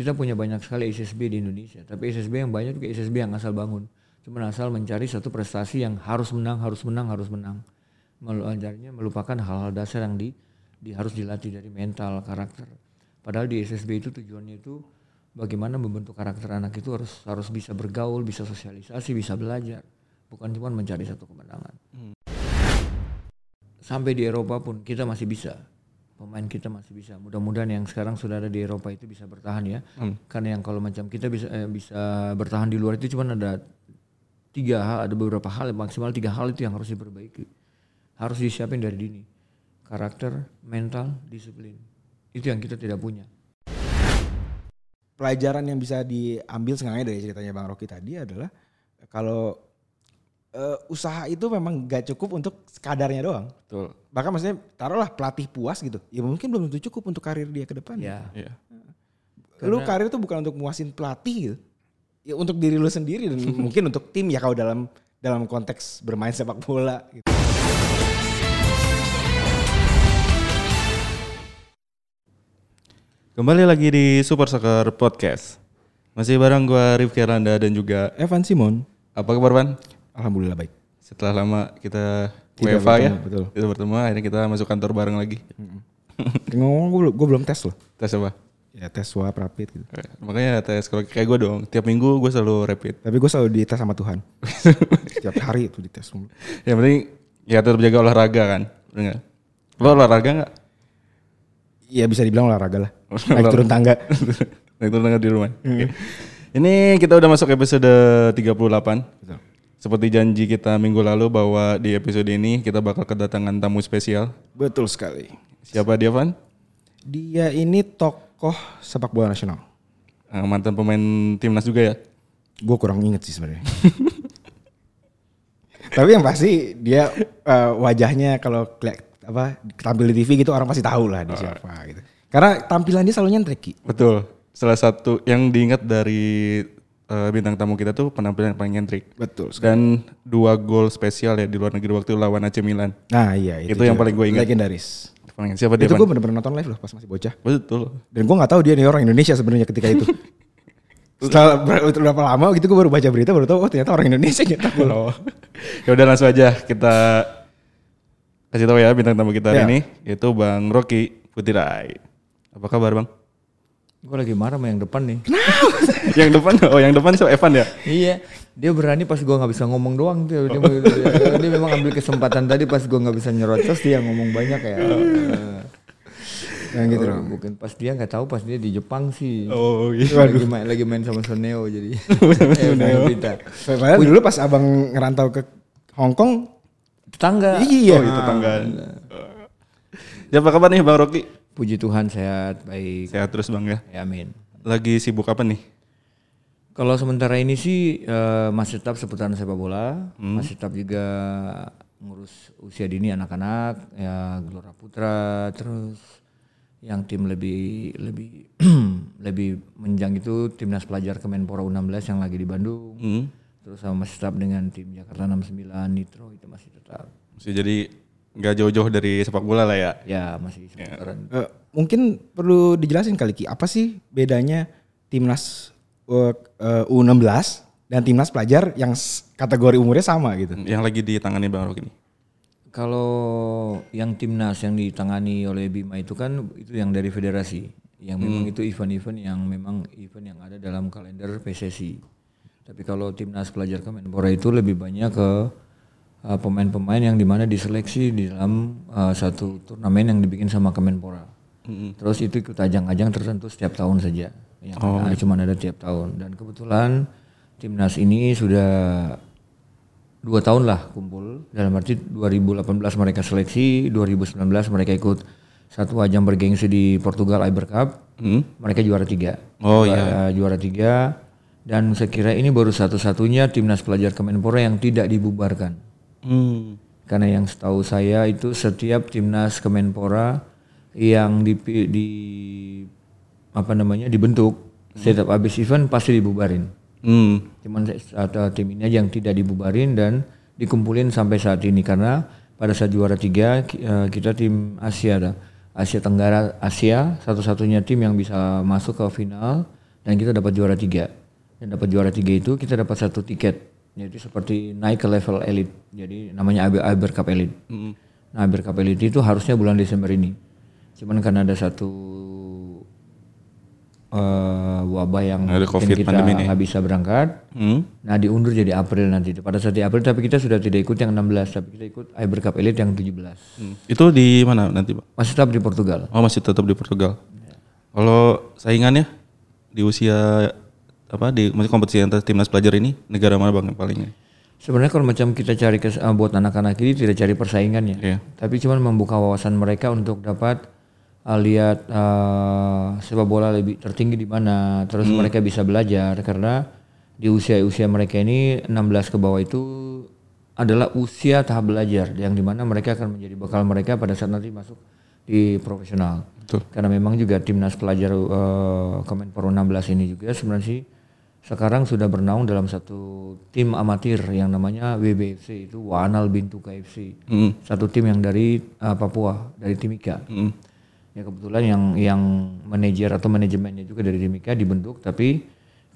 kita punya banyak sekali SSB di Indonesia, tapi SSB yang banyak juga SSB yang asal bangun. Cuma asal mencari satu prestasi yang harus menang, harus menang, harus menang. Meluajarnya melupakan hal-hal dasar yang di, di harus dilatih dari mental, karakter. Padahal di SSB itu tujuannya itu bagaimana membentuk karakter anak itu harus harus bisa bergaul, bisa sosialisasi, bisa belajar, bukan cuma mencari satu kemenangan. Sampai di Eropa pun kita masih bisa, pemain kita masih bisa. Mudah-mudahan yang sekarang sudah ada di Eropa itu bisa bertahan ya, karena yang kalau macam kita bisa eh, bisa bertahan di luar itu cuma ada tiga hal, ada beberapa hal maksimal tiga hal itu yang harus diperbaiki, harus disiapin dari dini, karakter, mental, disiplin. Itu yang kita tidak punya. Pelajaran yang bisa diambil sengaja dari ceritanya Bang Rocky tadi adalah kalau eh, usaha itu memang gak cukup untuk kadarnya doang. Betul. Bahkan maksudnya taruhlah pelatih puas gitu. Ya mungkin belum tentu cukup untuk karir dia ke depan. Ya, Iya. Lu karir itu bukan untuk muasin pelatih gitu. Ya untuk diri lu sendiri dan mungkin untuk tim ya kalau dalam dalam konteks bermain sepak bola gitu. Kembali lagi di Super Soccer Podcast. Masih bareng gua Rifki Randa dan juga Evan Simon, apa kabar Ban? Alhamdulillah baik. Setelah lama kita Tidak WFA ya, betul. kita bertemu akhirnya kita masuk kantor bareng lagi. Ngomong gue, gue belum tes loh. Tes apa? Ya tes swab rapid gitu. Makanya tes kalau kayak gue dong, tiap minggu gue selalu rapid. Tapi gue selalu dites sama Tuhan. Setiap hari itu dites. Yang penting ya tetap jaga olahraga kan, bener nggak? Lo olahraga nggak? Iya bisa dibilang olahraga lah. Naik turun tangga. Naik turun tangga di rumah. Oke. Ini kita udah masuk episode 38. Betul. Seperti janji kita minggu lalu bahwa di episode ini kita bakal kedatangan tamu spesial. Betul sekali. Siapa dia, Van? Dia ini tokoh sepak bola nasional. Eh, mantan pemain timnas juga ya? Gue kurang inget sih sebenarnya. Tapi yang pasti dia eh, wajahnya kalau apa tampil di TV gitu orang pasti tahu lah dia siapa gitu. Karena tampilan dia selalu nyentrik. Betul. Salah satu yang diingat dari eh, bintang tamu kita tuh penampilan yang paling nyentrik. Betul. Dan dua gol spesial ya di luar negeri waktu lawan AC Milan. Nah iya itu, Itu yang paling gue ingat. Legendaris. Paling siapa dia? itu gue bener-bener nonton live loh pas masih bocah. Betul. Dan gue nggak tahu dia nih orang Indonesia sebenarnya ketika itu. Setelah ber- berapa lama gitu gue baru baca berita baru tahu oh ternyata orang Indonesia nyetak gol. Oh. ya udah langsung aja kita kasih tahu ya bintang tamu kita hari Ya. ini yaitu Bang Rocky Putirai. Apa kabar Bang? Gue lagi marah sama yang depan nih. yang depan oh yang depan siapa Evan ya? iya, dia berani pas gua nggak bisa ngomong doang tuh. Dia, dia, dia memang ambil kesempatan tadi pas gua nggak bisa nyerocos dia ngomong banyak ya. Yang gitu Oh, loh. Mungkin pas dia nggak tahu pas dia di Jepang sih. Oh iya. lagi main lagi main sama Soneo jadi. eh, Soneo. Padahal dulu pas abang ngerantau ke Hong Kong, Tetangga. iya. Oh itu tangga. Ya apa kabar nih Bang Rocky? Puji Tuhan sehat, baik. Sehat terus Bang ya. Ya, amin. Lagi sibuk apa nih? Kalau sementara ini sih eh, masih tetap seputaran sepak bola, masih tetap juga ngurus usia dini anak-anak, ya Gelora Putra, terus yang tim lebih lebih lebih menjang itu timnas pelajar Kemenpora U16 yang lagi di Bandung. Hmm. Terus sama masih tetap dengan tim Jakarta 69 Nitro itu masih tetap. Masih jadi nggak jauh-jauh dari sepak bola lah ya. Ya masih seputaran. Eh, mungkin perlu dijelasin kali Ki, apa sih bedanya timnas eh, eh, U16 dan timnas pelajar yang kategori umurnya sama gitu? Yang lagi ditangani Bang Rocky nih. Kalau yang timnas yang ditangani oleh Bima itu kan itu yang dari federasi, yang memang itu event-event yang memang event yang ada dalam kalender PSSI. Tapi kalau timnas pelajar Kemenpora itu lebih banyak ke uh, pemain-pemain yang di mana diseleksi di dalam uh, satu turnamen yang dibikin sama Kemenpora. Terus itu ikut ajang-ajang tertentu setiap tahun saja, yang ada- cuma ada tiap tahun. Dan kebetulan timnas ini sudah dua tahun lah kumpul. Dalam arti 2018 mereka seleksi 2019 mereka ikut satu ajang bergengsi di Portugal Iber Cup. Mereka juara tiga. Oh, juara, juara tiga. Dan saya kira ini baru satu-satunya timnas pelajar Kemenpora yang tidak dibubarkan Hmm. karena yang setahu saya itu setiap timnas Kemenpora yang di, di apa namanya dibentuk setiap habis event pasti dibubarin. Hmm. Cuman ada tim ini aja yang tidak dibubarin dan dikumpulin sampai saat ini. Karena pada saat juara tiga eh, kita tim Asia ada. Asia Tenggara Asia satu-satunya tim yang bisa masuk ke final dan kita dapat juara tiga. Dan dapat juara tiga itu kita dapat satu tiket jadi seperti naik ke level elite jadi namanya Aber Cup Elite nah Aber Cup Elite itu harusnya bulan Desember ini cuman karena ada satu eh, wabah yang Ada COVID kita nggak bisa berangkat Hmm. Nah diundur jadi April nanti. Pada saat di April tapi kita sudah tidak ikut yang 16 tapi kita ikut Iber Cup Elite yang 17. Hmm. Itu di mana nanti, Pak? Masih tetap di Portugal. Oh, masih tetap di Portugal. Kalau saingannya di usia apa di masih kompetisi antar timnas pelajar ini negara mana Bang yang paling? Sebenarnya kalau macam kita cari kes, eh, buat anak-anak ini tidak cari persaingannya. Iya. Tapi cuma membuka wawasan mereka untuk dapat eh, lihat eh, sepak bola lebih tertinggi di mana. Terus mereka bisa belajar karena di usia-usia mereka ini 16 ke bawah itu adalah usia tahap belajar yang di mana mereka akan menjadi bekal mereka pada saat nanti masuk di profesional. Betul. Karena memang juga timnas pelajar eh, Kemenpora 16 ini juga sebenarnya sih sekarang sudah bernaung dalam satu tim amatir yang namanya WBFC itu Wanal Bintu KFC. Hmm. Satu tim yang dari eh, Papua, dari Timika. Hmm. Ya kebetulan yang yang manajer atau manajemennya juga dari Timika dibentuk tapi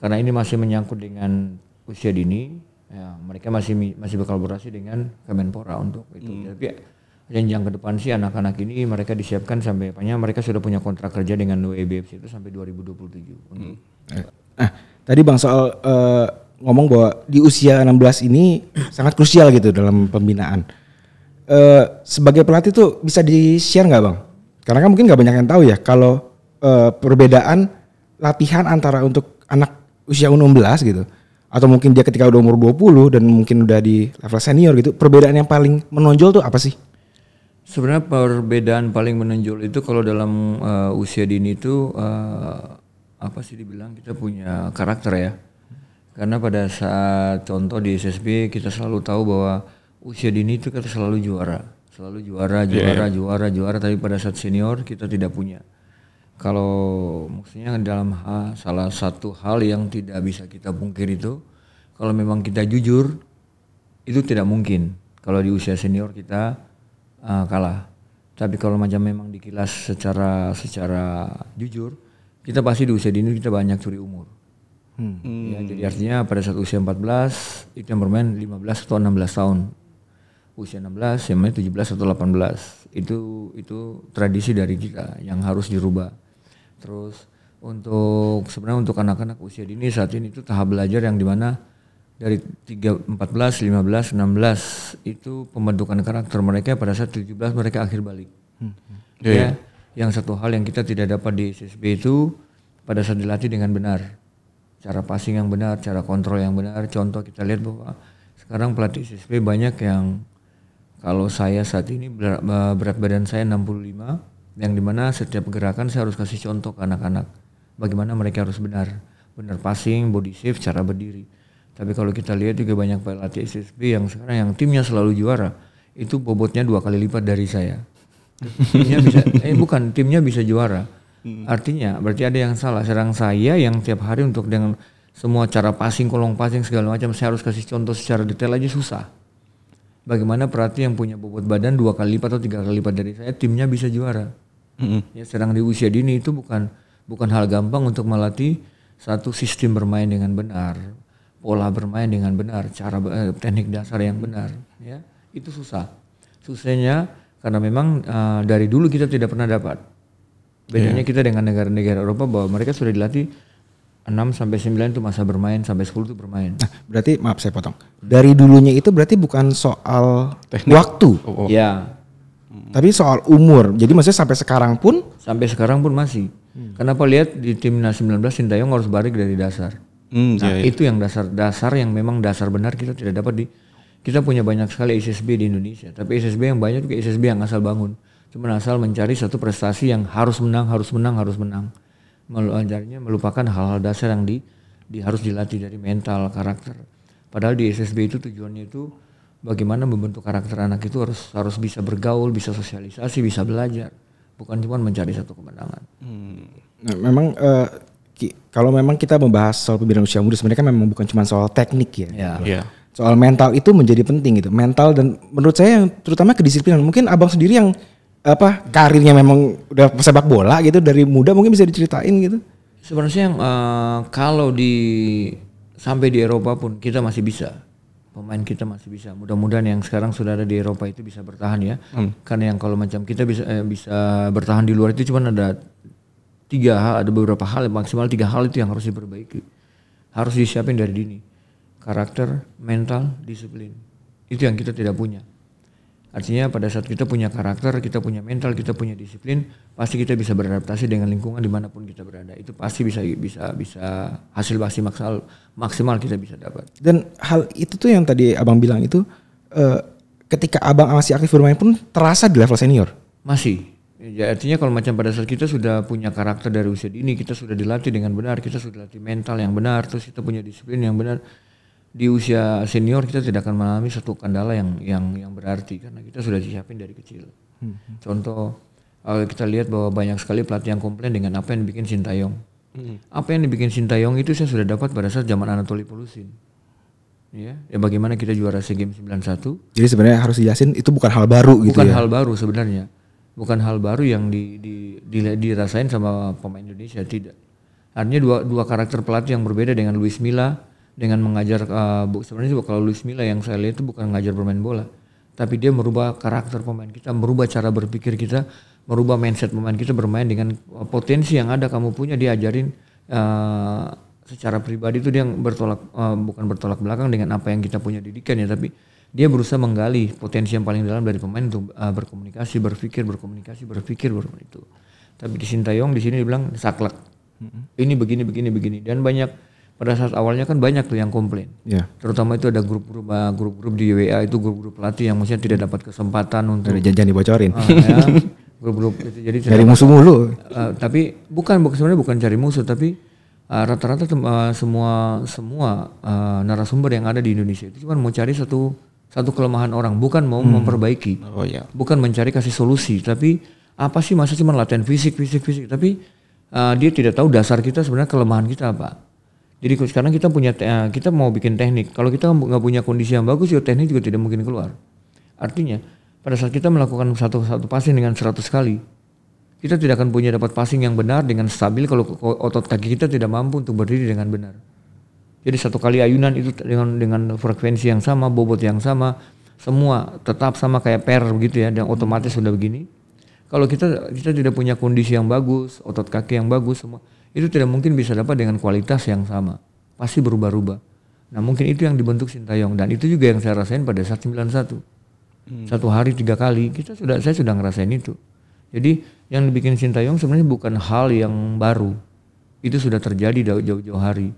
karena ini masih menyangkut dengan usia dini ya mereka masih masih berkolaborasi dengan Kemenpora untuk itu. Tapi jenjang ke depan sih anak-anak ini mereka disiapkan sampai apanya mereka sudah punya kontrak kerja dengan WBFC itu sampai 2027 untuk Nah, tadi Bang soal eh, ngomong bahwa di usia 16 ini sangat krusial gitu dalam pembinaan. Eh, sebagai pelatih tuh bisa di-share nggak Bang? Karena kan mungkin nggak banyak yang tahu ya kalau eh, perbedaan latihan antara untuk anak usia U16 gitu atau mungkin dia ketika udah umur 20 dan mungkin udah di level senior gitu, perbedaan yang paling menonjol tuh apa sih? Sebenarnya perbedaan paling menonjol itu kalau dalam uh, usia dini itu uh, apa sih dibilang kita punya karakter ya. Karena pada saat contoh di SSB kita selalu tahu bahwa usia dini itu kita selalu juara, selalu juara, juara, juara, juara. Tapi pada saat senior kita tidak punya. Kalau maksudnya dalam hal, salah satu hal yang tidak bisa kita pungkir itu, kalau memang kita jujur, itu tidak mungkin. Kalau di usia senior kita uh, kalah. Tapi kalau macam memang dikilas secara secara jujur, kita pasti di usia dini kita banyak curi umur. Ya, jadi artinya pada saat usia 14 itu yang bermain 15 atau 16 tahun. Usia 16 yang main 17 atau 18. Itu itu tradisi dari kita yang harus dirubah. Terus untuk sebenarnya untuk anak-anak usia dini saat ini itu tahap belajar yang di mana dari 3, 14, 15, 16 itu pembentukan karakter mereka pada saat 17 mereka akhir balik. Ya, yang satu hal yang kita tidak dapat di SSB itu pada saat dilatih dengan benar. Cara passing yang benar, cara kontrol yang benar. Contoh kita lihat bahwa sekarang pelatih SSB banyak yang kalau saya saat ini berat, berat badan saya 65 yang di mana setiap gerakan saya harus kasih contoh ke anak-anak bagaimana mereka harus benar benar passing body shape cara berdiri tapi kalau kita lihat juga banyak pelatih SSB yang sekarang yang timnya selalu juara itu bobotnya dua kali lipat dari saya timnya bisa eh bukan timnya bisa juara. Artinya berarti ada yang salah. Serang saya yang tiap hari untuk dengan semua cara passing kolong passing segala macam saya harus kasih contoh secara detail aja susah. Bagaimana pelatih yang punya bobot badan dua kali lipat atau tiga kali lipat dari saya timnya bisa juara. Mm-mm. ya sedang di usia dini itu bukan bukan hal gampang untuk melatih satu sistem bermain dengan benar pola bermain dengan benar cara eh, teknik dasar yang benar ya. Itu susah. Susahnya karena memang eh, dari dulu kita tidak pernah dapat. Bedanya kita dengan negara-negara Eropa bahwa mereka sudah dilatih 6 sampai 9 itu masa bermain sampai 10 itu bermain. Nah, berarti maaf saya potong. Dari dulunya itu berarti bukan soal waktu, Oh, oh. ya tapi soal umur. Jadi maksudnya sampai sekarang pun? Sampai sekarang pun masih. Kenapa lihat di timnas 19 Sintayong harus balik dari dasar. Hmm, Nah, iya, iya. itu yang dasar-dasar yang memang dasar benar kita tidak dapat di kita punya banyak sekali SSB di Indonesia, tapi SSB yang banyak juga SSB yang asal bangun. Cuma asal mencari satu prestasi yang harus menang, harus menang, harus menang. Meluancarnya melupakan hal-hal dasar yang di, di harus dilatih dari mental, karakter. Padahal di SSB itu tujuannya itu bagaimana membentuk karakter anak itu harus harus bisa bergaul, bisa sosialisasi, bisa belajar. Bukan cuma mencari satu kemenangan. Nah, memang eh, ki- kalau memang kita membahas soal pembinaan usia muda sebenarnya kan memang bukan cuma soal teknik ya. Ya. Iya. Soal mental itu menjadi penting gitu. Mental dan menurut saya yang terutama kedisiplinan. Mungkin abang sendiri yang apa karirnya memang udah sepak bola gitu dari muda mungkin bisa diceritain gitu. Sebenarnya yang eh, kalau di sampai di Eropa pun kita masih bisa. Pemain kita masih bisa. Mudah-mudahan yang sekarang sudah ada di Eropa itu bisa bertahan ya. Karena yang kalau macam kita bisa eh, bisa bertahan di luar itu cuma ada tiga hal, ada beberapa hal maksimal tiga hal itu yang harus diperbaiki. Harus disiapin dari dini. Karakter, mental, disiplin. Itu yang kita tidak punya. Artinya pada saat kita punya karakter, kita punya mental, kita punya disiplin, pasti kita bisa beradaptasi dengan lingkungan di mana pun kita berada. Itu pasti bisa bisa bisa hasil pasti maksimal maksimal kita bisa dapat. Dan hal itu tuh yang tadi abang bilang itu eh, ketika abang masih aktif bermain pun terasa di level senior. Masih. Ya, artinya kalau macam pada saat kita sudah punya karakter dari usia dini, kita sudah dilatih dengan benar, kita sudah dilatih mental yang benar, terus kita punya disiplin yang benar. Di usia senior kita tidak akan mengalami satu kendala yang yang yang berarti karena kita sudah disiapin dari kecil. Contoh kalau kita lihat bahwa banyak sekali pelatih yang komplain dengan apa yang dibikin Sintayong. Apa yang dibikin Sintayong itu saya sudah dapat pada saat zaman Anatoli Polusin. Ya, ya bagaimana kita juara SEA Games 91 Jadi sebenarnya harus dijelasin itu bukan hal baru gitu bukan ya. hal baru sebenarnya bukan hal baru yang di, di, di- dirasain sama pemain Indonesia tidak artinya dua dua karakter pelatih yang berbeda dengan Luis Milla dengan mengajar uh, sebenarnya kalau Luis Milla yang saya lihat itu bukan mengajar bermain bola tapi dia merubah karakter pemain kita merubah cara berpikir kita merubah mindset pemain kita bermain dengan uh, potensi yang ada kamu punya dia ajarin uh, secara pribadi itu dia bertolak uh, bukan bertolak belakang dengan apa yang kita punya didikan ya tapi dia berusaha menggali potensi yang paling dalam dari pemain untuk uh, berkomunikasi berpikir berkomunikasi berpikir ber- itu. Tapi di Sintayong di sini dibilang saklek. Ini begini begini begini. Dan banyak pada saat awalnya kan banyak tuh yang komplain Ya. terutama itu ada grup-grup uh, grup-grup di WA itu grup-grup pelatih yang maksudnya tidak dapat kesempatan untuk Ada janjian dibocorin. Ah, ya, grup-grup itu jadi Dari musuh mulu. Uh, tapi bukan sebenarnya bukan cari musuh tapi uh, rata-rata uh, semua semua uh, narasumber yang ada di Indonesia itu cuma mau cari satu satu kelemahan orang bukan mau memperbaiki Oh ya. bukan mencari kasih solusi tapi apa sih masa cuma latihan fisik fisik fisik tapi uh, dia tidak tahu dasar kita sebenarnya kelemahan kita apa jadi sekarang kita punya uh, kita mau bikin teknik kalau kita nggak punya kondisi yang bagus ya teknik juga tidak mungkin keluar artinya pada saat kita melakukan satu satu passing dengan 100 kali kita tidak akan punya dapat passing yang benar dengan stabil kalau otot kaki kita tidak mampu untuk berdiri dengan benar. Jadi satu kali ayunan itu dengan dengan frekuensi yang sama, bobot yang sama, semua tetap sama kayak per begitu ya, dan otomatis sudah begini. Kalau kita kita tidak punya kondisi yang bagus, otot kaki yang bagus semua, itu tidak mungkin bisa dapat dengan kualitas yang sama. Pasti berubah-ubah. Nah mungkin itu yang dibentuk Sintayong dan itu juga yang saya rasain pada saat 91. Satu hari tiga kali kita sudah saya sudah ngerasain itu. Jadi yang dibikin Sintayong sebenarnya bukan hal yang baru. Itu sudah terjadi jauh- jauh-jauh hari.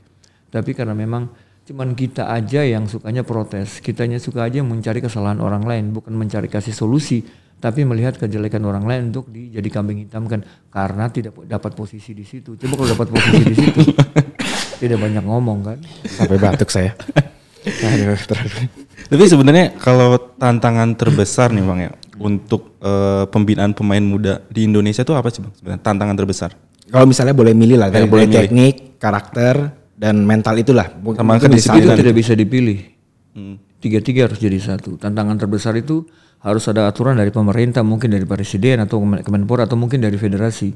Tapi karena memang cuman kita aja yang sukanya protes, kitanya suka aja mencari kesalahan orang lain, bukan mencari kasih solusi, tapi melihat kejelekan orang lain untuk dijadi kambing hitamkan karena tidak dapat posisi di situ. Coba kalau dapat posisi di situ, tidak banyak ngomong kan. Sampai batuk saya. Aduh, terlalu. Tapi sebenarnya kalau tantangan terbesar nih bang ya untuk eh, pembinaan pemain muda di Indonesia itu apa sih bang? Sebenarnya tantangan terbesar. Kalau misalnya boleh milih lah, dari boleh milih. teknik, karakter, dan mental itulah. Mungkin Sama. Itu tidak bisa dipilih. Hmm. Tiga-tiga harus jadi satu. Tantangan terbesar itu harus ada aturan dari pemerintah, mungkin dari presiden atau Kemen- Kemenpora atau mungkin dari federasi.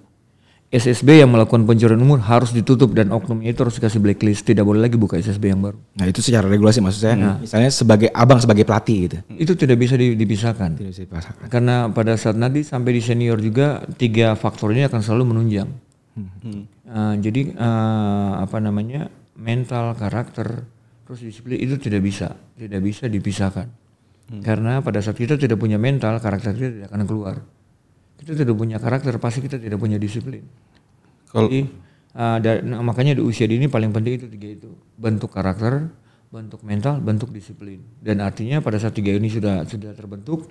SSB yang melakukan pencurian umur harus ditutup dan oknumnya itu harus dikasih blacklist. Tidak boleh lagi buka SSB yang baru. Nah itu secara regulasi maksud saya. Iya. Misalnya sebagai abang sebagai pelatih gitu. Itu tidak bisa di- dipisahkan. Tidak bisa dipasangkan. Karena pada saat nanti sampai di senior juga tiga faktor ini akan selalu menunjang. Uh, jadi uh, apa namanya mental, karakter, terus disiplin itu tidak bisa, tidak bisa dipisahkan. Karena pada saat kita tidak punya mental, karakter kita tidak akan keluar. Kita tidak punya karakter, pasti kita tidak punya disiplin. Kalau Jadi uh, da- nah, makanya di usia dini paling penting itu tiga itu bentuk karakter, bentuk mental, bentuk disiplin. Dan artinya pada saat tiga ini sudah sudah terbentuk,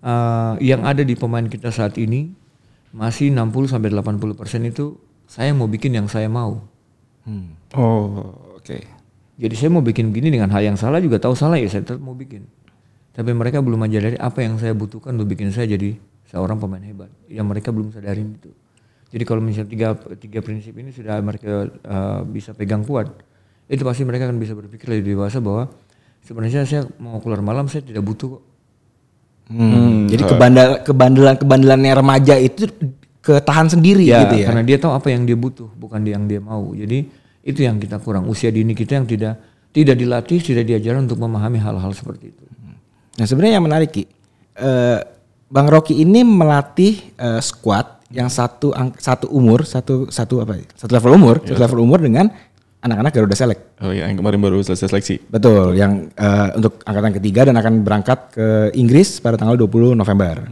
uh, yang ada di pemain kita saat ini masih 60 sampai 80 persen itu saya mau bikin yang saya mau. oh oke. Jadi saya mau bikin begini dengan hal yang salah juga tahu salah ya saya tetap mau bikin. Tapi mereka belum menyadari apa yang saya butuhkan untuk bikin saya jadi seorang pemain hebat. Yang mereka belum sadarin itu. Jadi kalau misalnya tiga, tiga prinsip ini sudah mereka uh, bisa pegang kuat, itu pasti mereka akan bisa berpikir lebih dewasa bahwa sebenarnya saya mau keluar malam saya tidak butuh kok. Hmm, Jadi kebandel kebandelan kebandelannya remaja itu ketahan sendiri ya, gitu ya. karena dia tahu apa yang dia butuh, bukan dia yang dia mau. Jadi itu yang kita kurang. Usia dini kita yang tidak tidak dilatih, tidak diajarkan untuk memahami hal-hal seperti itu. Nah sebenarnya yang menarik Ki, eh, Bang Rocky ini melatih eh, squad yang satu satu umur, satu satu apa? ya, Satu level umur, satu level umur dengan anak-anak Garuda Select. Oh iya, yang kemarin baru selesai seleksi. Betul, yang eh, untuk angkatan ketiga dan akan berangkat ke Inggris pada tanggal 20 November.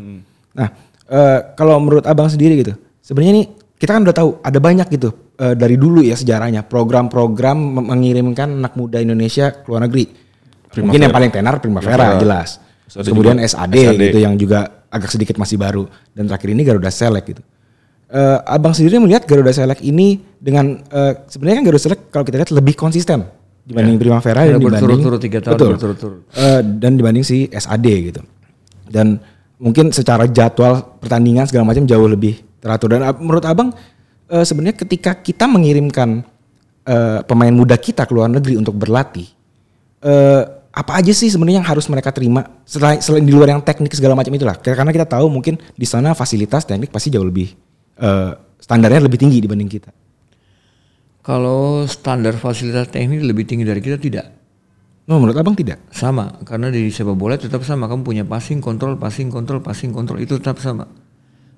Nah, eh, kalau menurut Abang sendiri gitu, sebenarnya nih kita kan udah tahu ada banyak gitu eh, dari dulu ya sejarahnya program-program mengirimkan anak muda Indonesia ke luar negeri. Mungkin yang paling tenar Primavera, Primavera. jelas. Ada Kemudian juga SAD, SAD. gitu yang juga agak sedikit masih baru dan terakhir ini Garuda Select gitu. Eh, abang sendiri melihat Garuda Select ini dengan eh, sebenarnya kan Garuda Select kalau kita lihat lebih konsisten dibanding Primavera Karena dan dibanding berturut-turut tiga tahun Betul. berturut-turut. Eh, dan dibanding si SAD gitu. Dan mungkin secara jadwal pertandingan segala macam jauh lebih teratur dan ab- menurut Abang eh, sebenarnya ketika kita mengirimkan eh, pemain muda kita ke luar negeri untuk berlatih eh, apa aja sih sebenarnya yang harus mereka terima selain selain di luar yang teknik segala macam itulah karena kita tahu mungkin di sana fasilitas teknik pasti jauh lebih eh, standarnya lebih tinggi dibanding kita. Kalau standar fasilitas teknik lebih tinggi dari kita tidak. No, menurut abang tidak. Sama, karena di sepak bola tetap sama. Kamu punya passing, kontrol, passing, kontrol, passing, kontrol itu tetap sama.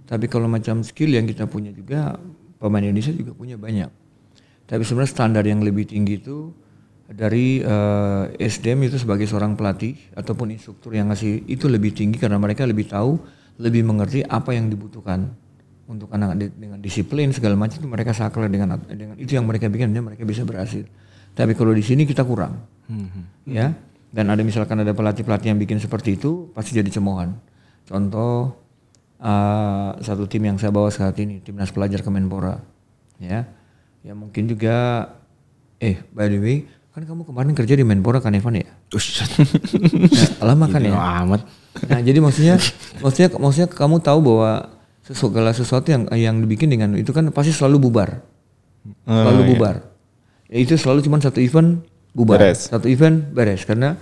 Tapi kalau macam skill yang kita punya juga pemain Indonesia juga punya banyak. Tapi sebenarnya standar yang lebih tinggi itu dari eh, SDM itu sebagai seorang pelatih ataupun instruktur yang ngasih itu lebih tinggi karena mereka lebih tahu, lebih mengerti apa yang dibutuhkan untuk anak dengan disiplin segala macam itu mereka sakral dengan dengan itu yang mereka bikin dan mereka bisa berhasil. Tapi kalau di sini kita kurang, ya. Dan ada misalkan ada pelatih-pelatih yang bikin seperti itu pasti jadi cemoohan. Contoh eh, satu tim yang saya bawa saat ini timnas pelajar Kemenpora, ya. Ya mungkin juga, eh by the way kan kamu kemarin kerja di Menpora kan Evan ya? Ya lama kan ya? Amat. Nah, jadi maksudnya maksudnya maksudnya kamu tahu bahwa segala sesuatu yang yang dibikin dengan itu kan pasti selalu bubar. Selalu bubar. Ya, itu selalu cuma satu event bubar. Beres. Satu event beres karena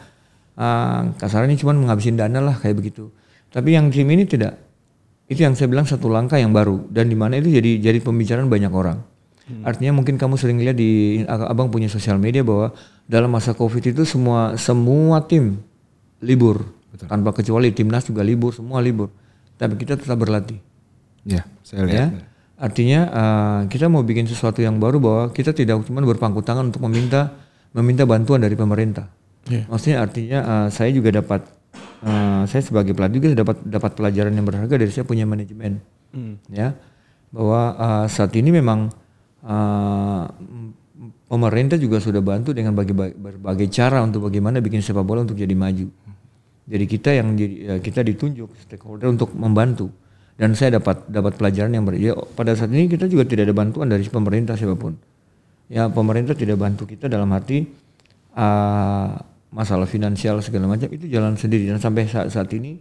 ah, kasarnya cuma menghabisin dana lah kayak begitu. Tapi yang tim ini tidak. Itu yang saya bilang satu langkah yang baru dan di mana itu jadi jadi pembicaraan banyak orang. Artinya mungkin kamu sering lihat di abang punya sosial media bahwa dalam masa covid itu semua semua tim libur tanpa kecuali timnas juga libur semua libur. Tapi kita tetap berlatih. Ya, saya lihat. Ya. Artinya eh, kita mau bikin sesuatu yang baru bahwa kita tidak cuma berpangku tangan untuk meminta meminta bantuan dari pemerintah. Maksudnya artinya eh, saya juga dapat eh, saya sebagai pelatih juga dapat dapat pelajaran yang berharga dari saya punya manajemen. Ya. Bahwa eh, saat ini memang eh, pemerintah juga sudah bantu dengan berbagai cara untuk bagaimana bikin sepak bola untuk jadi maju. Jadi kita yang ya, kita ditunjuk stakeholder untuk membantu dan saya dapat dapat pelajaran yang ber ya, pada saat ini kita juga tidak ada bantuan dari pemerintah siapa pun. Ya pemerintah tidak bantu kita dalam arti ah, masalah finansial segala macam itu jalan sendiri dan sampai saat saat ini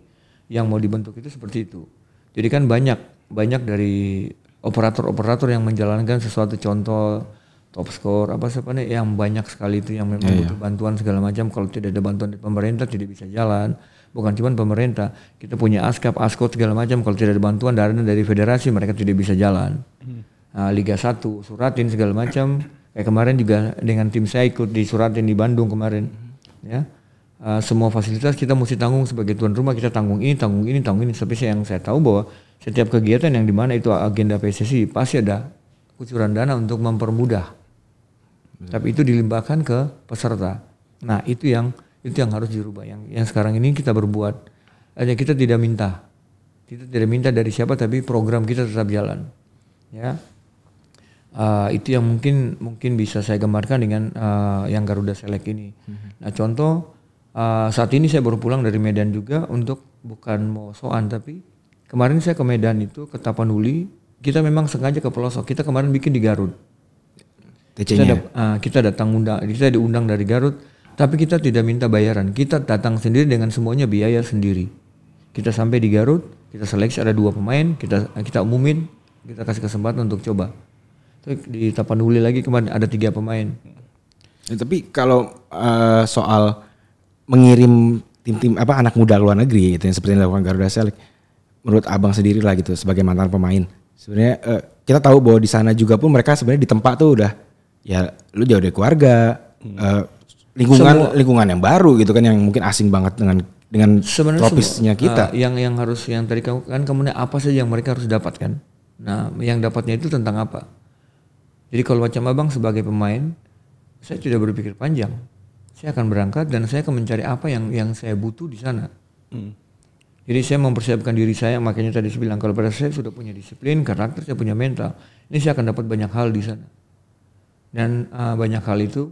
yang mau dibentuk itu seperti itu. Jadi kan banyak banyak dari operator-operator yang menjalankan sesuatu. Contoh top score apa siapa nih yang banyak sekali itu yang memang butuh bantuan segala macam. Kalau tidak ada bantuan dari pemerintah tidak bisa jalan. Bukan cuma pemerintah kita punya askap askot segala macam. Kalau tidak ada bantuan dari dari federasi mereka tidak bisa jalan. Nah, Liga 1 suratin segala macam. Kayak kemarin juga dengan tim saya ikut di suratin di Bandung kemarin ya Uh, semua fasilitas kita mesti tanggung sebagai tuan rumah kita tanggung ini tanggung ini tanggung ini tapi saya yang saya tahu bahwa setiap kegiatan yang di mana itu agenda PSSI pasti ada kucuran dana untuk mempermudah tapi itu dilimpahkan ke peserta. Nah itu yang itu yang harus dirubah. Yang yang sekarang ini kita berbuat hanya kita tidak minta, kita tidak minta dari siapa tapi program kita tetap jalan. Ya, Ah, itu yang mungkin mungkin bisa saya gambarkan dengan ah, yang Garuda Select ini. Nah contoh ah, saat ini saya baru pulang dari Medan juga untuk bukan mau soan tapi kemarin saya ke Medan itu ke Tapanuli kita memang sengaja ke pelosok kita kemarin bikin di Garut kita, TC-nya. dap- ah, kita datang undang, kita diundang dari Garut, tapi kita tidak minta bayaran. Kita datang sendiri dengan semuanya biaya sendiri. Kita sampai di Garut, kita seleksi ada dua pemain, kita kita umumin, kita kasih kesempatan untuk coba. Terus di Tapanuli lagi kemarin ada tiga pemain. Ya, tapi kalau eh, soal mengirim tim-tim apa anak muda luar negeri gitu yang seperti yang dilakukan Garuda Select, menurut abang sendiri lah gitu sebagai mantan pemain, Sebenarnya eh, kita tahu bahwa di sana juga pun mereka sebenarnya di tempat tuh udah ya lu jauh dari keluarga, eh, lingkungan lingkungan yang baru gitu kan yang mungkin asing banget dengan dengan Sebenarnya tropisnya semua- kita. ah, yang yang harus yang tadi kamu kan kemudian apa saja yang mereka harus dapatkan. Nah, yang dapatnya itu tentang apa? Jadi kalau macam abang sebagai pemain, saya tidak berpikir panjang. Saya akan berangkat dan saya akan mencari apa yang yang saya butuh di sana. Jadi saya mempersiapkan diri saya, makanya tadi saya bilang kalau pada saya sudah punya disiplin, karakter, saya punya mental, ini saya akan dapat banyak hal di sana. Dan uh, banyak hal itu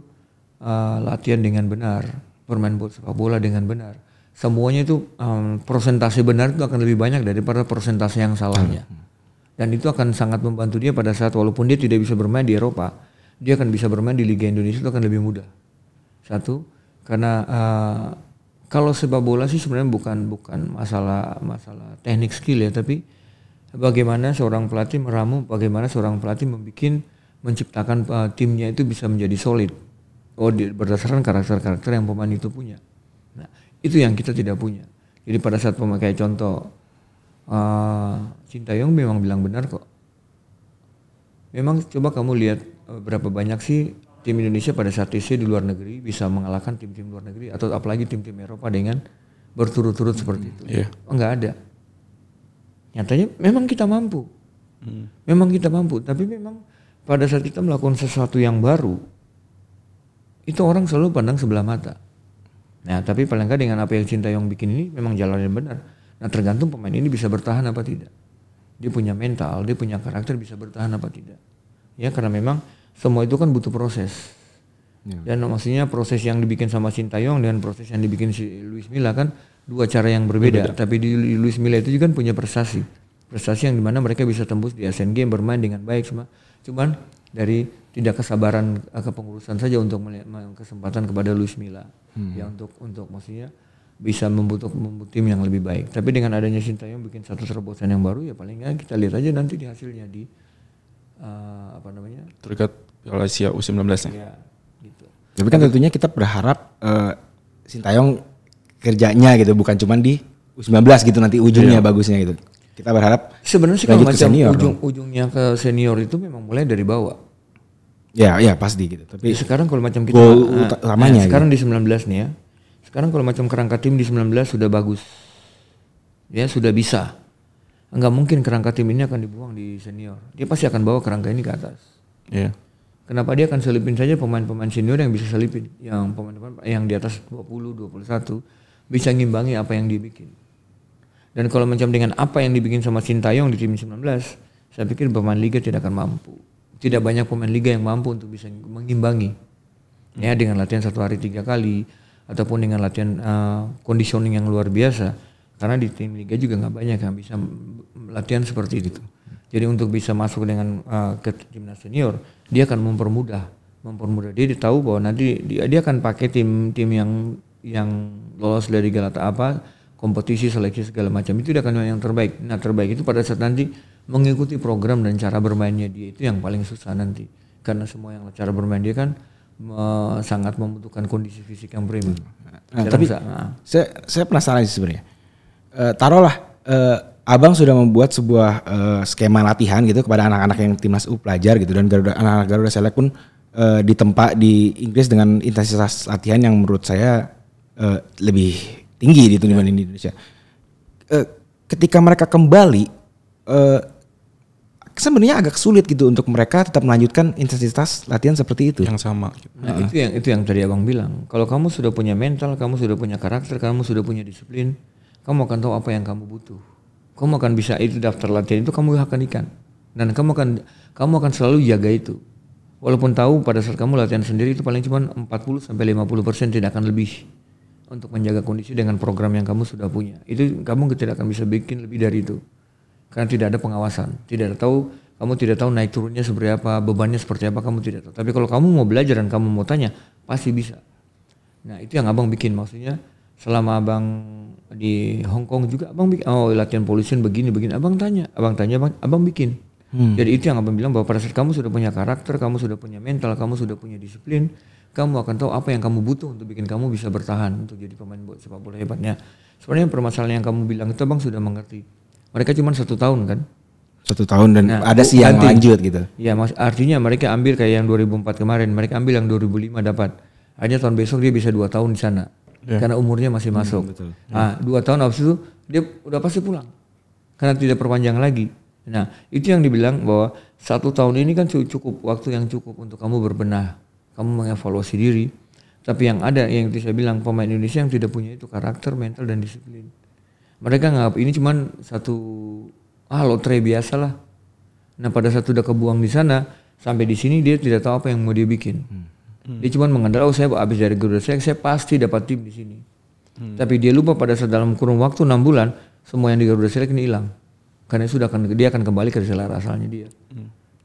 uh, latihan dengan benar, bermain bola sepak bola dengan benar. Semuanya itu um, persentase benar itu akan lebih banyak daripada persentase yang salahnya. Dan itu akan sangat membantu dia pada saat walaupun dia tidak bisa bermain di Eropa, dia akan bisa bermain di Liga Indonesia itu akan lebih mudah. Satu, karena uh, kalau sepak bola sih sebenarnya bukan bukan masalah masalah teknik skill ya, tapi bagaimana seorang pelatih meramu, bagaimana seorang pelatih membuat menciptakan uh, timnya itu bisa menjadi solid. Oh, di- berdasarkan karakter-karakter yang pemain itu punya. Nah, itu yang kita tidak punya. Jadi pada saat pemakai contoh uh, Sintayong memang bilang benar kok. Memang coba kamu lihat eh, berapa banyak sih tim Indonesia pada saat TC di luar negeri bisa mengalahkan tim-tim luar negeri atau apalagi tim-tim Eropa dengan berturut-turut seperti itu. Iya. Oh, enggak ada. Nyatanya memang kita mampu. Memang kita mampu, tapi memang pada saat kita melakukan sesuatu yang baru itu orang selalu pandang sebelah mata. Nah, tapi paling nggak dengan apa yang Sintayong bikin ini memang jalannya benar. Nah, tergantung pemain ini bisa bertahan apa tidak. Dia punya mental, dia punya karakter bisa bertahan apa tidak. Ya, karena memang semua itu kan butuh proses. Dan maksudnya proses yang dibikin sama Sintayong dan proses yang dibikin si Luis Milla kan dua cara yang berbeda. Tapi di Luis Milla itu juga punya prestasi. Prestasi yang di mana mereka bisa tembus di Asian Games bermain dengan baik semua. Cuman dari tidak kesabaran eh, kepengurusan saja untuk melihat kesempatan kepada Luis Milla ya untuk untuk maksudnya bisa membutuh membuat tim yang lebih baik. Tapi dengan adanya Sintayong bikin satu terobosan yang baru ya paling nggak kita lihat aja nanti di hasilnya di eh, apa namanya Terdekat Piala Asia U19 nya. ya gitu. Tapi kan tentunya kita berharap eh, Sintayong kerjanya gitu bukan cuman di U19 gitu nanti ujungnya bagusnya gitu. Kita berharap Sebenarnya sih kalau Lanjut ke macam senior ujung ujungnya ke senior itu memang mulai dari bawah. ya ya pasti gitu. Tapi Jadi sekarang kalau macam kita Goal ah, uta- utamanya gitu. sekarang di 19 nih ya. Sekarang kalau macam kerangka tim di 19 sudah bagus. Ya, sudah bisa. Enggak mungkin kerangka tim ini akan dibuang di senior. Dia pasti akan bawa kerangka ini ke atas. Iya. Kenapa dia akan selipin saja pemain-pemain senior yang bisa selipin, yang pemain-pemain yang di atas 20, 21 bisa ngimbangi apa yang dibikin. Dan kalau macam dengan apa yang dibikin sama Sintayong di tim 19, saya pikir pemain liga tidak akan mampu. Tidak banyak pemain liga yang mampu untuk bisa mengimbangi. Ya dengan latihan satu hari tiga kali ataupun dengan latihan uh, conditioning yang luar biasa. Karena di tim liga juga nggak banyak yang bisa latihan seperti itu. Jadi untuk bisa masuk dengan uh, ke timnas senior, dia akan mempermudah, mempermudah. Dia tahu bahwa nanti dia, dia akan pakai tim-tim yang yang lolos dari Galata apa kompetisi seleksi segala macam itu dia akan yang terbaik. Nah terbaik itu pada saat nanti mengikuti program dan cara bermainnya dia itu yang paling susah nanti karena semua yang cara bermain dia kan me- sangat membutuhkan kondisi fisik yang prima. Nah, tapi rasa, nah. saya saya penasaran sih sebenarnya. Eh, taruhlah eh, abang sudah membuat sebuah eh, skema latihan gitu kepada anak-anak yang timnas U pelajar gitu dan Garuda anak-anak Garuda Select pun eh, ditempa di Inggris dengan intensitas latihan yang menurut saya eh, lebih tinggi gitu dibanding di Indonesia. Eh, ketika mereka kembali eh, sebenarnya agak sulit gitu untuk mereka tetap melanjutkan intensitas latihan seperti itu. Yang sama. gitu. Nah, itu yang itu yang tadi abang bilang. Kalau kamu sudah punya mental, kamu sudah punya karakter, kamu sudah punya disiplin, kamu akan tahu apa yang kamu butuh. Kamu akan bisa itu daftar latihan itu kamu akan ikan. Dan kamu akan kamu akan selalu jaga itu. Walaupun tahu pada saat kamu latihan sendiri itu paling cuma 40 sampai 50% tidak akan lebih untuk menjaga kondisi dengan program yang kamu sudah punya. Itu kamu tidak akan bisa bikin lebih dari itu. Karena tidak ada pengawasan, tidak ada tahu kamu tidak tahu naik turunnya seperti apa, bebannya seperti apa kamu tidak tahu. Tapi kalau kamu mau belajar dan kamu mau tanya, pasti bisa. Nah itu yang abang bikin maksudnya selama abang di Hong Kong juga abang bikin oh latihan polisian begini begini. Abang tanya abang tanya abang, abang bikin. Jadi itu yang abang bilang bahwa pada saat kamu sudah punya karakter kamu sudah punya mental kamu sudah punya disiplin kamu akan tahu apa yang kamu butuh untuk bikin kamu bisa bertahan untuk jadi pemain sepak bola hebatnya. Sebenarnya permasalahan yang kamu bilang itu abang sudah mengerti. Mereka cuma satu tahun kan? Satu tahun dan Nah, ada sih yang lanjut gitu. Ya, mas, artinya mereka ambil kayak yang 2004 kemarin, mereka ambil yang 2005 dapat. Akhirnya tahun besok dia bisa dua tahun di sana, karena umurnya masih masuk. Nah, dua tahun habis itu dia udah pasti pulang, karena tidak perpanjang lagi. Nah, itu yang dibilang bahwa satu tahun ini kan cu- cukup waktu yang cukup untuk kamu berbenah, kamu mengevaluasi diri. Tapi yang ada yang saya bilang pemain Indonesia yang tidak punya itu karakter, mental dan disiplin. Mereka nganggap ini cuman satu ah lotre biasa lah. Nah pada saat udah kebuang di sana sampai di sini dia tidak tahu apa yang mau dia bikin. Dia cuma mengandalkan oh saya habis dari Garuda Select saya pasti dapat tim di sini. Tapi dia lupa pada saat dalam kurun waktu enam bulan semua yang di Garuda Select ini hilang. Karena sudah akan dia akan kembali ke selera asalnya dia.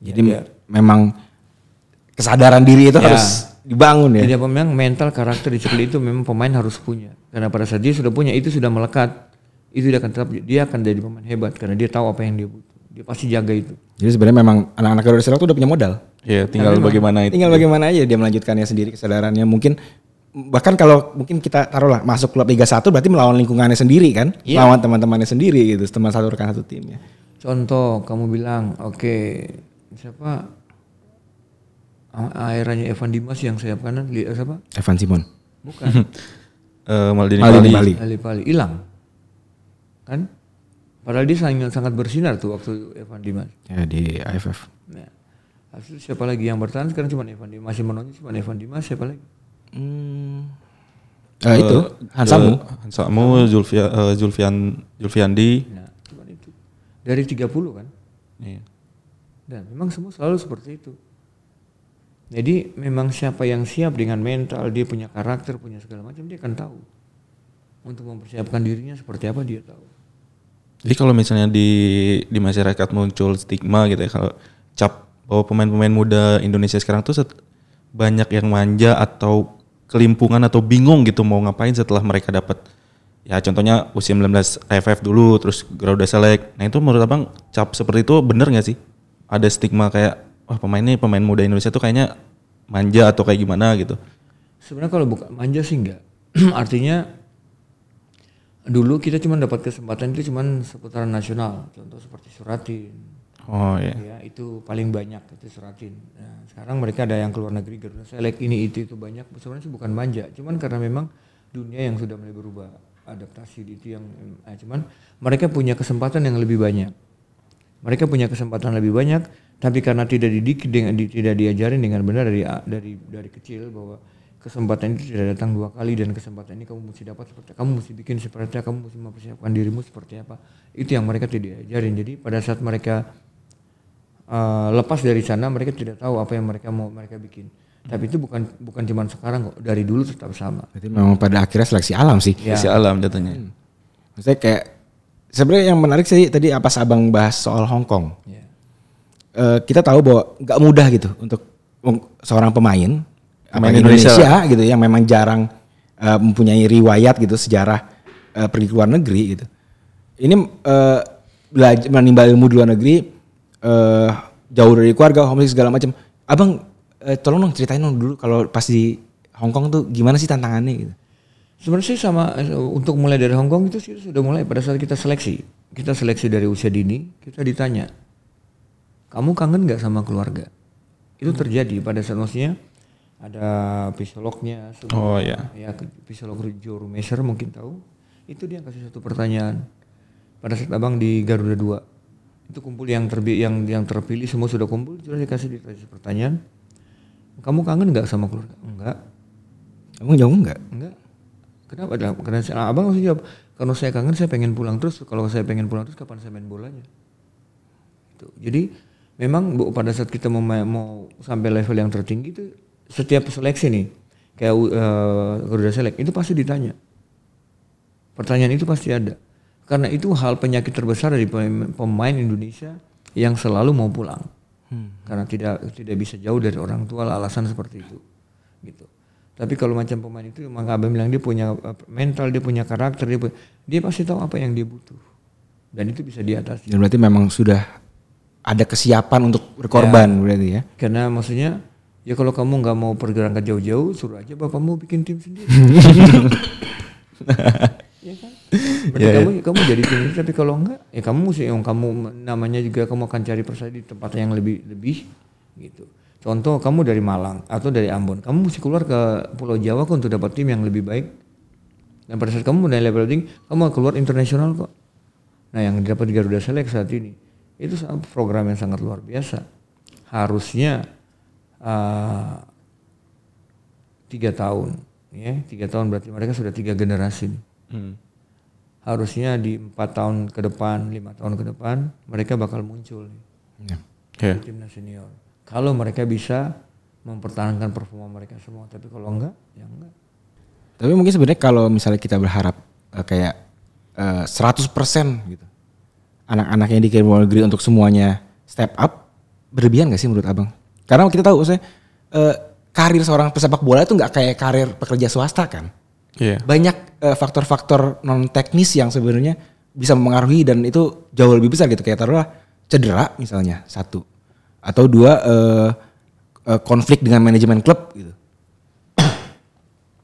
Jadi memang kesadaran diri itu Ya. harus dibangun ya. Jadi memang mental karakter disiplin itu memang pemain harus punya. Karena pada saat dia sudah punya itu sudah melekat. Itu dia akan tetap dia akan jadi pemain hebat karena dia tahu apa yang dia butuh. Dia pasti jaga itu. Jadi sebenarnya memang anak-anak Garuda Select tuh udah punya modal. Ya, tinggal bagaimana itu. Tinggal bagaimana aja dia melanjutkannya sendiri kesadarannya. Mungkin bahkan kalau mungkin kita taruhlah masuk klub Liga 1 berarti melawan lingkungannya sendiri kan, Iya. lawan teman-temannya sendiri gitu, teman satu rekan satu tim ya. Contoh kamu bilang, oke siapa A- airanya Evan Dimas yang sayap kanan, eh, siapa? Evan Simon. Bukan. Eh, Maldini Maldini Bali. Bali. Ali Pali hilang, kan? Padahal dia sangat sangat bersinar tuh waktu Evan Dimas. Ya di AFF. Nah, habis itu siapa lagi yang bertahan sekarang cuma Evan Dimas masih menonjol cuma Evan Dimas siapa lagi? Hmm. Eh, itu Hansamu. Eh, Hansamu, Zulfia, eh, Zulfian, Zulfiandi. Nah, cuma itu. Dari 30 kan? Iya. Dan memang semua selalu seperti itu. Jadi memang siapa yang siap dengan mental, dia punya karakter, punya segala macam, dia akan tahu. Untuk mempersiapkan dirinya seperti apa dia tahu. Jadi kalau misalnya di di masyarakat muncul stigma gitu ya kalau cap bahwa pemain-pemain muda Indonesia sekarang tuh banyak yang manja atau kelimpungan atau bingung gitu mau ngapain setelah mereka dapat ya contohnya usia 19 AFF dulu terus Garuda Select. Nah itu menurut Abang cap seperti itu bener nggak sih? Ada stigma kayak wah pemain ini pemain muda Indonesia tuh kayaknya manja atau kayak gimana gitu. Sebenarnya kalau bukan manja sih enggak. Artinya dulu kita cuma dapat kesempatan itu cuma seputaran nasional, contoh seperti Suratin. Oh iya. Ya, itu paling banyak itu Suratin. Nah, sekarang mereka ada yang keluar negeri Garuda Select ini itu itu banyak. Sebenarnya sih bukan manja, cuman karena memang dunia yang sudah mulai berubah, adaptasi itu yang eh, cuman mereka punya kesempatan yang lebih banyak. Mereka punya kesempatan lebih banyak, tapi karena tidak dididik dengan di- tidak diajarin dengan benar dari dari dari kecil bahwa kesempatan itu tidak datang dua kali dan kesempatan ini kamu mesti dapat seperti kamu mesti bikin seperti kamu mesti mempersiapkan dirimu seperti apa. Itu yang mereka tidak diajarin. Jadi pada saat mereka eh, lepas dari sana mereka tidak tahu apa yang mereka mau mereka bikin. Tapi itu bukan bukan cuma sekarang kok, dari dulu tetap sama. Berarti memang pada akhirnya seleksi alam sih. Ya. Si alam jatuhnya. Maksudnya kayak sebenarnya yang menarik sih tadi apa abang bahas soal Hong Kong. Ya. Eh, kita tahu bahwa nggak mudah gitu untuk seorang pemain Pemain Indonesia Indonesia, gitu yang memang jarang eh, mempunyai riwayat gitu sejarah eh, pergi ke luar negeri gitu. Ini eh, belajar menimba ilmu di luar negeri eh, jauh dari keluarga, homesick segala macam. Abang eh, tolong dong ceritain dong dulu kalau pas di Hong Kong tuh gimana sih tantangannya gitu. Sebenarnya sih sama eh, untuk mulai dari Hong Kong itu sih sudah mulai pada saat kita seleksi. Kita seleksi dari usia dini, kita ditanya, kamu kangen nggak sama keluarga? Itu terjadi pada saat maksudnya ada psikolognya, semua, Oh, iya. ya psikolog Joe Rumeser mungkin tahu. Itu dia kasih satu pertanyaan pada saat abang di Garuda 2 itu kumpul yang terbi yang yang terpilih semua sudah kumpul sudah dikasih dikasih pertanyaan kamu kangen nggak sama keluarga enggak Abang jauh nggak? Enggak. Kenapa? Karena saya, abang harus jawab. Kalau saya kangen saya pengen pulang terus. Kalau saya pengen pulang terus kapan saya main bolanya? Gitu. Jadi memang bu, pada saat kita mau mau sampai level yang tertinggi itu setiap seleksi nih kayak uh, Garuda Select itu pasti ditanya. Pertanyaan itu pasti ada. Karena itu hal penyakit terbesar dari pemain Indonesia yang selalu mau pulang. Karena tidak tidak bisa jauh dari orang tua lah, alasan seperti itu. Gitu. Tapi kalau macam pemain itu maka abang bilang dia punya mental, dia punya karakter, dia pu- dia pasti tahu apa yang dia butuh. Dan itu bisa diatasi. Dan berarti memang sudah ada kesiapan untuk berkorban berarti ya. Karena maksudnya ya kalau kamu nggak mau pergerakan jauh-jauh, suruh aja bapakmu bikin tim sendiri. ya kan? Berarti kamu kamu jadi ini tapi kalau enggak ya kamu mesti yang kamu namanya juga kamu akan cari persaing di tempat yang lebih lebih gitu. Contoh kamu dari Malang atau dari Ambon, kamu mesti keluar ke Pulau Jawa kok untuk dapat tim yang lebih baik. Dan pada saat kamu naik level tinggi, kamu keluar internasional kok. Nah yang dapat Garuda Select saat ini itu program yang sangat luar biasa. Harusnya uh, tiga tahun, ya tiga tahun berarti mereka sudah tiga generasi. nih. Hmm. Harusnya di empat tahun ke depan, lima tahun ke depan mereka bakal muncul nih, Ya. Ya. di timnas senior. Kalau mereka bisa mempertahankan performa mereka semua, tapi kalau enggak, ya enggak. Tapi mungkin sebenarnya kalau misalnya kita berharap eh, kayak eh, 100% gitu. Anak-anak yang dikirim luar negeri untuk semuanya step up berlebihan gak sih menurut Abang? Karena kita tahu maksudnya eh, karir seorang pesepak bola itu nggak kayak karir pekerja swasta kan. Iya. Banyak eh, faktor-faktor non teknis yang sebenarnya bisa mempengaruhi dan itu jauh lebih besar gitu kayak taruhlah cedera misalnya satu atau dua eh, eh, konflik dengan manajemen klub gitu.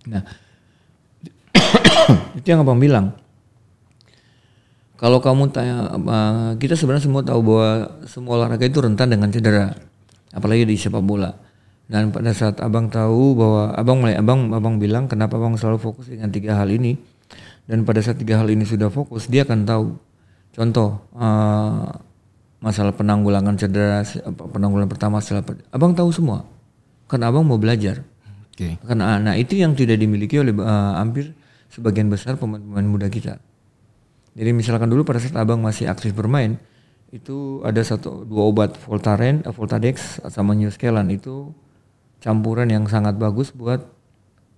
Nah, itu yang abang bilang. Kalau kamu tanya, uh, kita sebenarnya semua tahu bahwa semua olahraga itu rentan dengan cedera, apalagi di sepak bola. Dan pada saat abang tahu bahwa abang mulai abang abang bilang kenapa abang selalu fokus dengan tiga hal ini, dan pada saat tiga hal ini sudah fokus, dia akan tahu. Contoh uh, masalah penanggulangan cedera, penanggulangan pertama setelah abang tahu semua, kan abang mau belajar. Oke. Karena nah itu yang tidak dimiliki oleh uh, hampir sebagian besar pemain-pemain muda kita. Jadi misalkan dulu pada saat abang masih aktif bermain, itu ada satu dua obat Voltaren, eh, Voltadex sama Newscalan itu campuran yang sangat bagus buat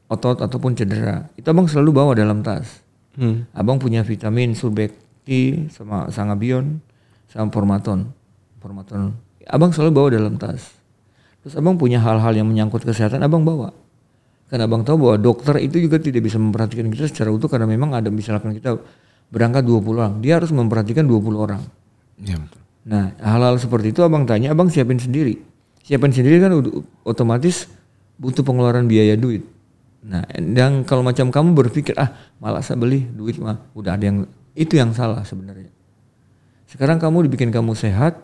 otot ataupun cedera. Itu abang selalu bawa dalam tas. Hmm. Abang punya vitamin Surbekti sama Sangabion sama Formaton. Formaton. Abang selalu bawa dalam tas. Terus abang punya hal-hal yang menyangkut kesehatan abang bawa. Karena abang tahu bahwa dokter itu juga tidak bisa memperhatikan kita secara utuh karena memang ada misalkan kita berangkat 20 orang, dia harus memperhatikan 20 orang. Iya betul. Nah, hal-hal seperti itu abang tanya, abang siapin sendiri. Siapin sendiri kan otomatis butuh pengeluaran biaya duit. Nah, dan kalau macam kamu berpikir ah malah saya beli duit mah udah ada yang itu yang salah sebenarnya. Sekarang kamu dibikin kamu sehat,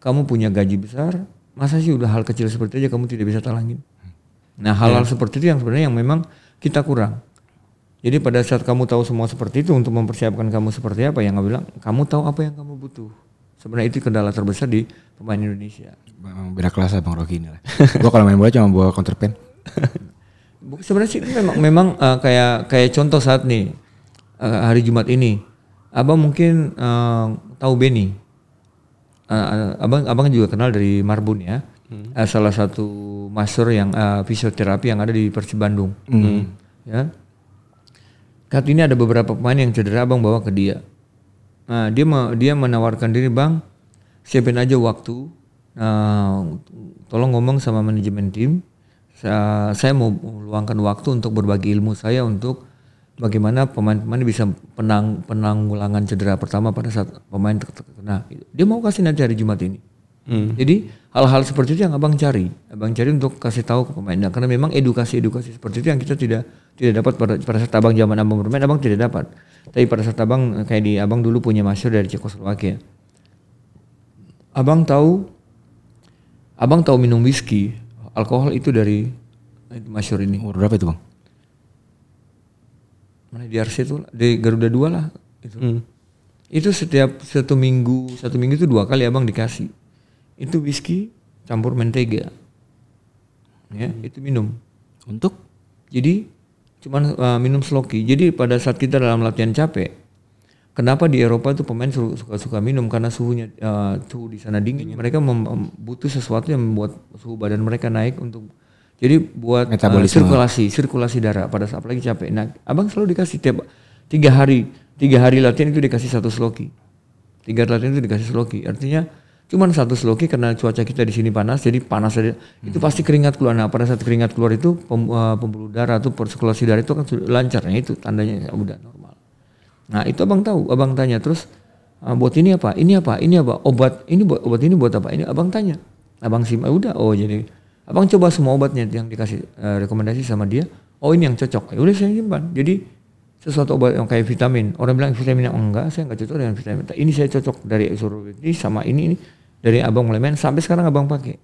kamu punya gaji besar, masa sih udah hal kecil seperti aja kamu tidak bisa talangin. Nah, hal-hal seperti itu yang sebenarnya yang memang kita kurang. Jadi pada saat kamu tahu semua seperti itu untuk mempersiapkan kamu seperti apa yang bilang, kamu tahu apa yang kamu butuh. Sebenarnya itu kendala terbesar di pemain Indonesia. Bang, beda kelas lah Bang Rocky ini lah. gua kalau main bola cuma bawa counterpen. Bu- Sebenarnya sih memang memang uh, kayak kayak contoh saat nih uh, hari Jumat ini, abang mungkin uh, tahu Benny. Uh, abang abang juga kenal dari Marbun ya, Uh, salah satu master yang uh, fisioterapi yang ada di Persib Bandung. Ya, Saat ini ada beberapa pemain yang cedera abang bawa ke dia. Nah, dia dia menawarkan diri bang, siapin aja waktu. Nah, tolong ngomong sama manajemen tim. Saya, saya mau meluangkan waktu untuk berbagi ilmu saya untuk bagaimana pemain-pemain bisa penang penanggulangan cedera pertama pada saat pemain ter- terkena. Dia mau kasih nanti hari Jumat ini. Jadi hal-hal seperti itu yang abang cari, abang cari untuk kasih tahu ke pemain. Nah, karena memang edukasi-edukasi seperti itu yang kita tidak tidak dapat pada, pada saat abang zaman abang bermain, abang tidak dapat. Tapi pada saat abang kayak di abang dulu punya masyur dari Cekoslowakia. Abang tahu, abang tahu minum whisky, alkohol itu dari itu masyur ini. Umur berapa itu Bang? Mana di RC itu di Garuda 2 lah itu. Itu setiap satu minggu, satu minggu itu dua kali abang dikasih. Itu whisky campur mentega. Ya, itu minum. Untuk? Jadi cuman uh, minum sloki. Jadi pada saat kita dalam latihan capek, kenapa di Eropa itu pemain su- suka-suka minum karena suhunya uh, suhu di sana dingin. Mereka mem- mem- butuh sesuatu yang membuat suhu badan mereka naik untuk jadi buat uh, Metabolisme. sirkulasi, sirkulasi darah pada saat apalagi capek. Nah, abang selalu dikasih tiap tiga hari, tiga hari latihan itu dikasih satu sloki. Tiga hari latihan itu dikasih sloki. Artinya cuman satu sloki karena cuaca kita di sini panas, jadi panas saja. Itu pasti keringat keluar. Nah, pada saat keringat keluar itu pem- uh, pembuluh darah atau sirkulasi darah itu kan lancar. Nah, itu tandanya ya udah normal. Nah, itu abang tahu, abang tanya terus "Ah, buat ini apa? Ini apa? Ini apa? Obat ini buat obat ini buat apa? Ini abang tanya. Abang simak udah oh jadi abang coba semua obatnya yang dikasih eh, rekomendasi sama dia. Oh, ini yang cocok. Ya udah saya simpan. Jadi sesuatu obat yang kayak vitamin. Orang bilang vitamin yang enggak, saya enggak cocok dengan vitamin. Ini saya cocok dari ini sama ini, ini dari abang mulai main sampai sekarang abang pakai.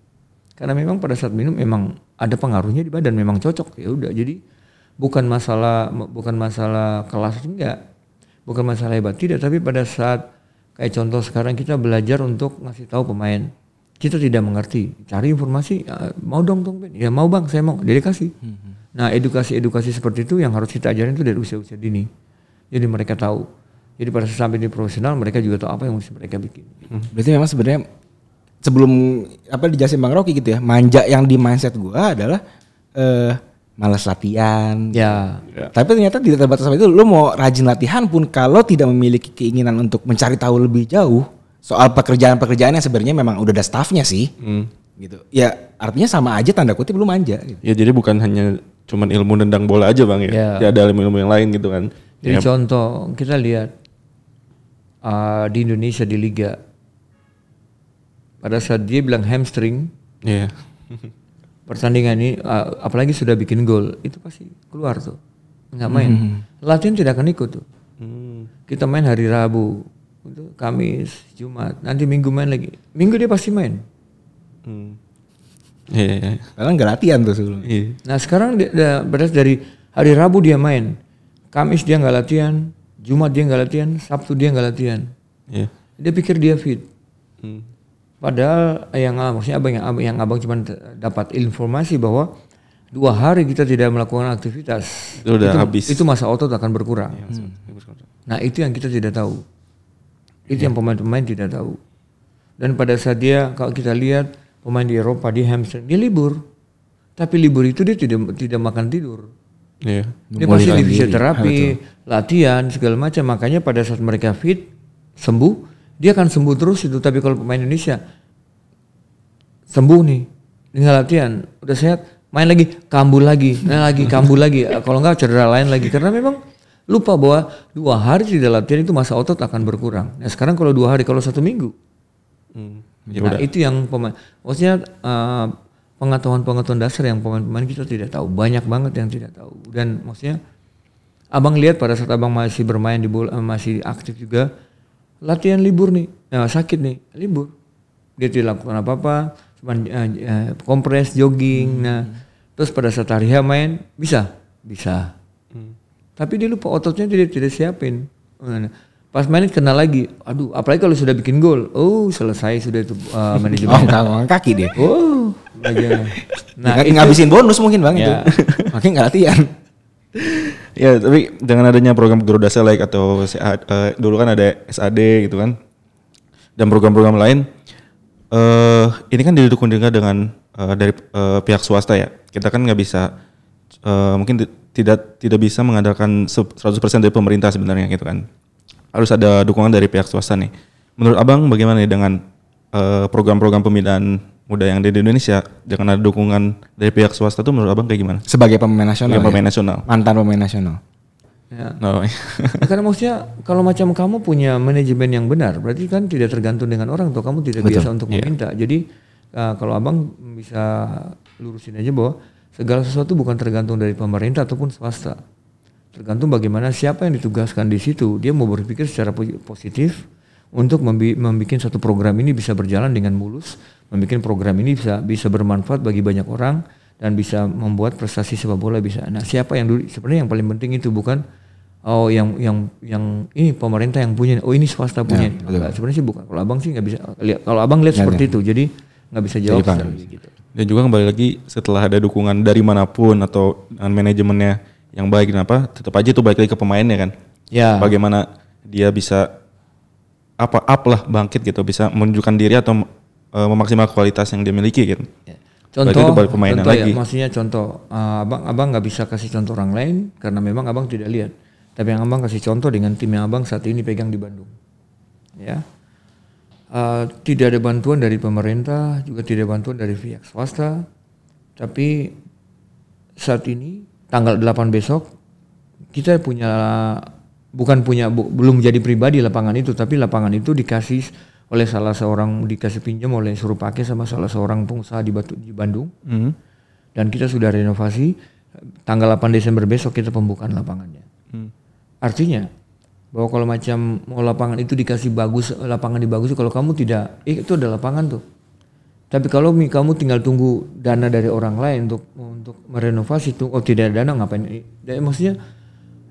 Karena memang pada saat minum memang ada pengaruhnya di badan, memang cocok. Ya udah, jadi bukan masalah bukan masalah kelas enggak, bukan masalah hebat tidak, tapi pada saat kayak contoh sekarang kita belajar untuk ngasih tahu pemain kita tidak mengerti cari informasi ya, mau dong dong Ben ya mau bang saya mau dia kasih hmm. nah edukasi edukasi seperti itu yang harus kita ajarin itu dari usia-usia dini jadi mereka tahu jadi pada saat sampai di profesional mereka juga tahu apa yang mesti mereka bikin hmm. berarti memang sebenarnya sebelum apa dijelasin bang Rocky gitu ya manja yang di mindset gua adalah uh, malas latihan ya. ya tapi ternyata tidak terbatas sampai itu lo mau rajin latihan pun kalau tidak memiliki keinginan untuk mencari tahu lebih jauh soal pekerjaan-pekerjaan yang sebenarnya memang udah ada staffnya sih hmm. gitu ya artinya sama aja tanda kutip lu manja gitu. ya jadi bukan hanya cuman ilmu nendang bola aja bang ya, ya. ya ada ilmu-ilmu yang lain gitu kan jadi ya. contoh kita lihat uh, di Indonesia di liga pada saat dia bilang hamstring yeah. pertandingan ini uh, apalagi sudah bikin gol itu pasti keluar tuh nggak main hmm. latihan tidak akan ikut tuh hmm. kita main hari Rabu itu Kamis, Jumat, nanti Minggu main lagi. Minggu dia pasti main. Hmm. Iya, yeah. Karena nggak latihan tuh sebelum. Yeah. Nah sekarang dia, dia beras dari hari Rabu dia main, Kamis dia nggak latihan, Jumat dia nggak latihan, Sabtu dia nggak latihan. Yeah. Dia pikir dia fit. Hmm. Padahal yang maksudnya abang yang, yang abang cuma dapat informasi bahwa dua hari kita tidak melakukan aktivitas itu udah itu, habis. Itu masa otot akan berkurang. Ya, hmm. Nah itu yang kita tidak tahu. Itu yang pemain-pemain tidak tahu. Dan pada saat dia kalau kita lihat pemain di Eropa di hamstring dia libur. Tapi libur itu dia tidak tidak makan tidur. Iya. Dia pasti di fisioterapi, latihan segala macam. Makanya pada saat mereka fit, sembuh, dia akan sembuh terus itu. Tapi kalau pemain Indonesia sembuh nih, tinggal latihan, udah sehat, main lagi, kambuh lagi, main lagi, kambuh lagi. Kalau enggak cedera lain lagi karena memang lupa bahwa dua hari tidak latihan itu masa otot akan berkurang. Nah sekarang kalau dua hari, kalau satu minggu, hmm, ya nah udah. itu yang pemain, maksudnya uh, pengetahuan-pengetahuan dasar yang pemain-pemain kita tidak tahu, banyak banget yang tidak tahu. Dan maksudnya, abang lihat pada saat abang masih bermain di bola, masih aktif juga, latihan libur nih, nah, sakit nih, libur, dia tidak lakukan apa-apa, cuma uh, uh, kompres, jogging, hmm. nah terus pada saat hari main bisa, bisa tapi dia lupa ototnya tidak tidak siapin. Pas main kena lagi, aduh, apalagi kalau sudah bikin gol, oh selesai sudah itu uh, manajemen. Oh, kaki deh. Oh, aja. Nah, itu, ngabisin bonus mungkin bang ya. itu. Makanya nggak latihan. ya, tapi dengan adanya program Garuda Select atau uh, dulu kan ada SAD gitu kan, dan program-program lain, uh, ini kan didukung juga dengan uh, dari uh, pihak swasta ya. Kita kan nggak bisa uh, mungkin tidak tidak bisa mengandalkan 100% dari pemerintah sebenarnya gitu kan. Harus ada dukungan dari pihak swasta nih. Menurut Abang bagaimana nih dengan uh, program-program pembinaan muda yang ada di Indonesia dengan ada dukungan dari pihak swasta tuh menurut Abang kayak gimana? Sebagai pemain nasional. Sebagai ya? pemain nasional. Mantan pemain nasional. Ya. No. ya, karena maksudnya kalau macam kamu punya manajemen yang benar, berarti kan tidak tergantung dengan orang tuh kamu tidak Betul. biasa untuk yeah. meminta. Jadi uh, kalau abang bisa lurusin aja bahwa Segala sesuatu bukan tergantung dari pemerintah ataupun swasta. Tergantung bagaimana siapa yang ditugaskan di situ. Dia mau berpikir secara positif untuk membuat satu program ini bisa berjalan dengan mulus, membuat program ini bisa bisa bermanfaat bagi banyak orang dan bisa membuat prestasi sepak bola bisa. Nah, siapa yang dulu sebenarnya yang paling penting itu bukan oh yang yang yang ini pemerintah yang punya, oh ini swasta punya. Ya, sebenarnya sih bukan. Kalau abang sih nggak bisa lihat. Kalau abang lihat ya, seperti ya. itu, jadi nggak bisa jawab gitu. Dan juga kembali lagi setelah ada dukungan dari mana pun atau dengan manajemennya yang baik kenapa tetap aja itu balik lagi ke pemainnya kan. Ya. Bagaimana dia bisa apa up lah bangkit gitu bisa menunjukkan diri atau uh, memaksimal kualitas yang dia miliki gitu. Ya. Contoh, itu balik pemain contoh lagi. Ya, maksudnya contoh, uh, abang abang nggak bisa kasih contoh orang lain karena memang abang tidak lihat. Tapi yang abang kasih contoh dengan tim yang abang saat ini pegang di Bandung. Ya, Uh, tidak ada bantuan dari pemerintah, juga tidak ada bantuan dari pihak swasta. Tapi saat ini tanggal 8 besok kita punya bukan punya bu, belum jadi pribadi lapangan itu, tapi lapangan itu dikasih oleh salah seorang dikasih pinjam oleh suruh pakai sama salah seorang pengusaha di Batu di Bandung. Mm. Dan kita sudah renovasi tanggal 8 Desember besok kita pembukaan lapangannya. Mm. Artinya bahwa kalau macam mau lapangan itu dikasih bagus, lapangan dibagus kalau kamu tidak, eh, itu ada lapangan tuh. Tapi kalau kamu tinggal tunggu dana dari orang lain untuk untuk merenovasi tuh, oh tidak ada dana ngapain? Dan maksudnya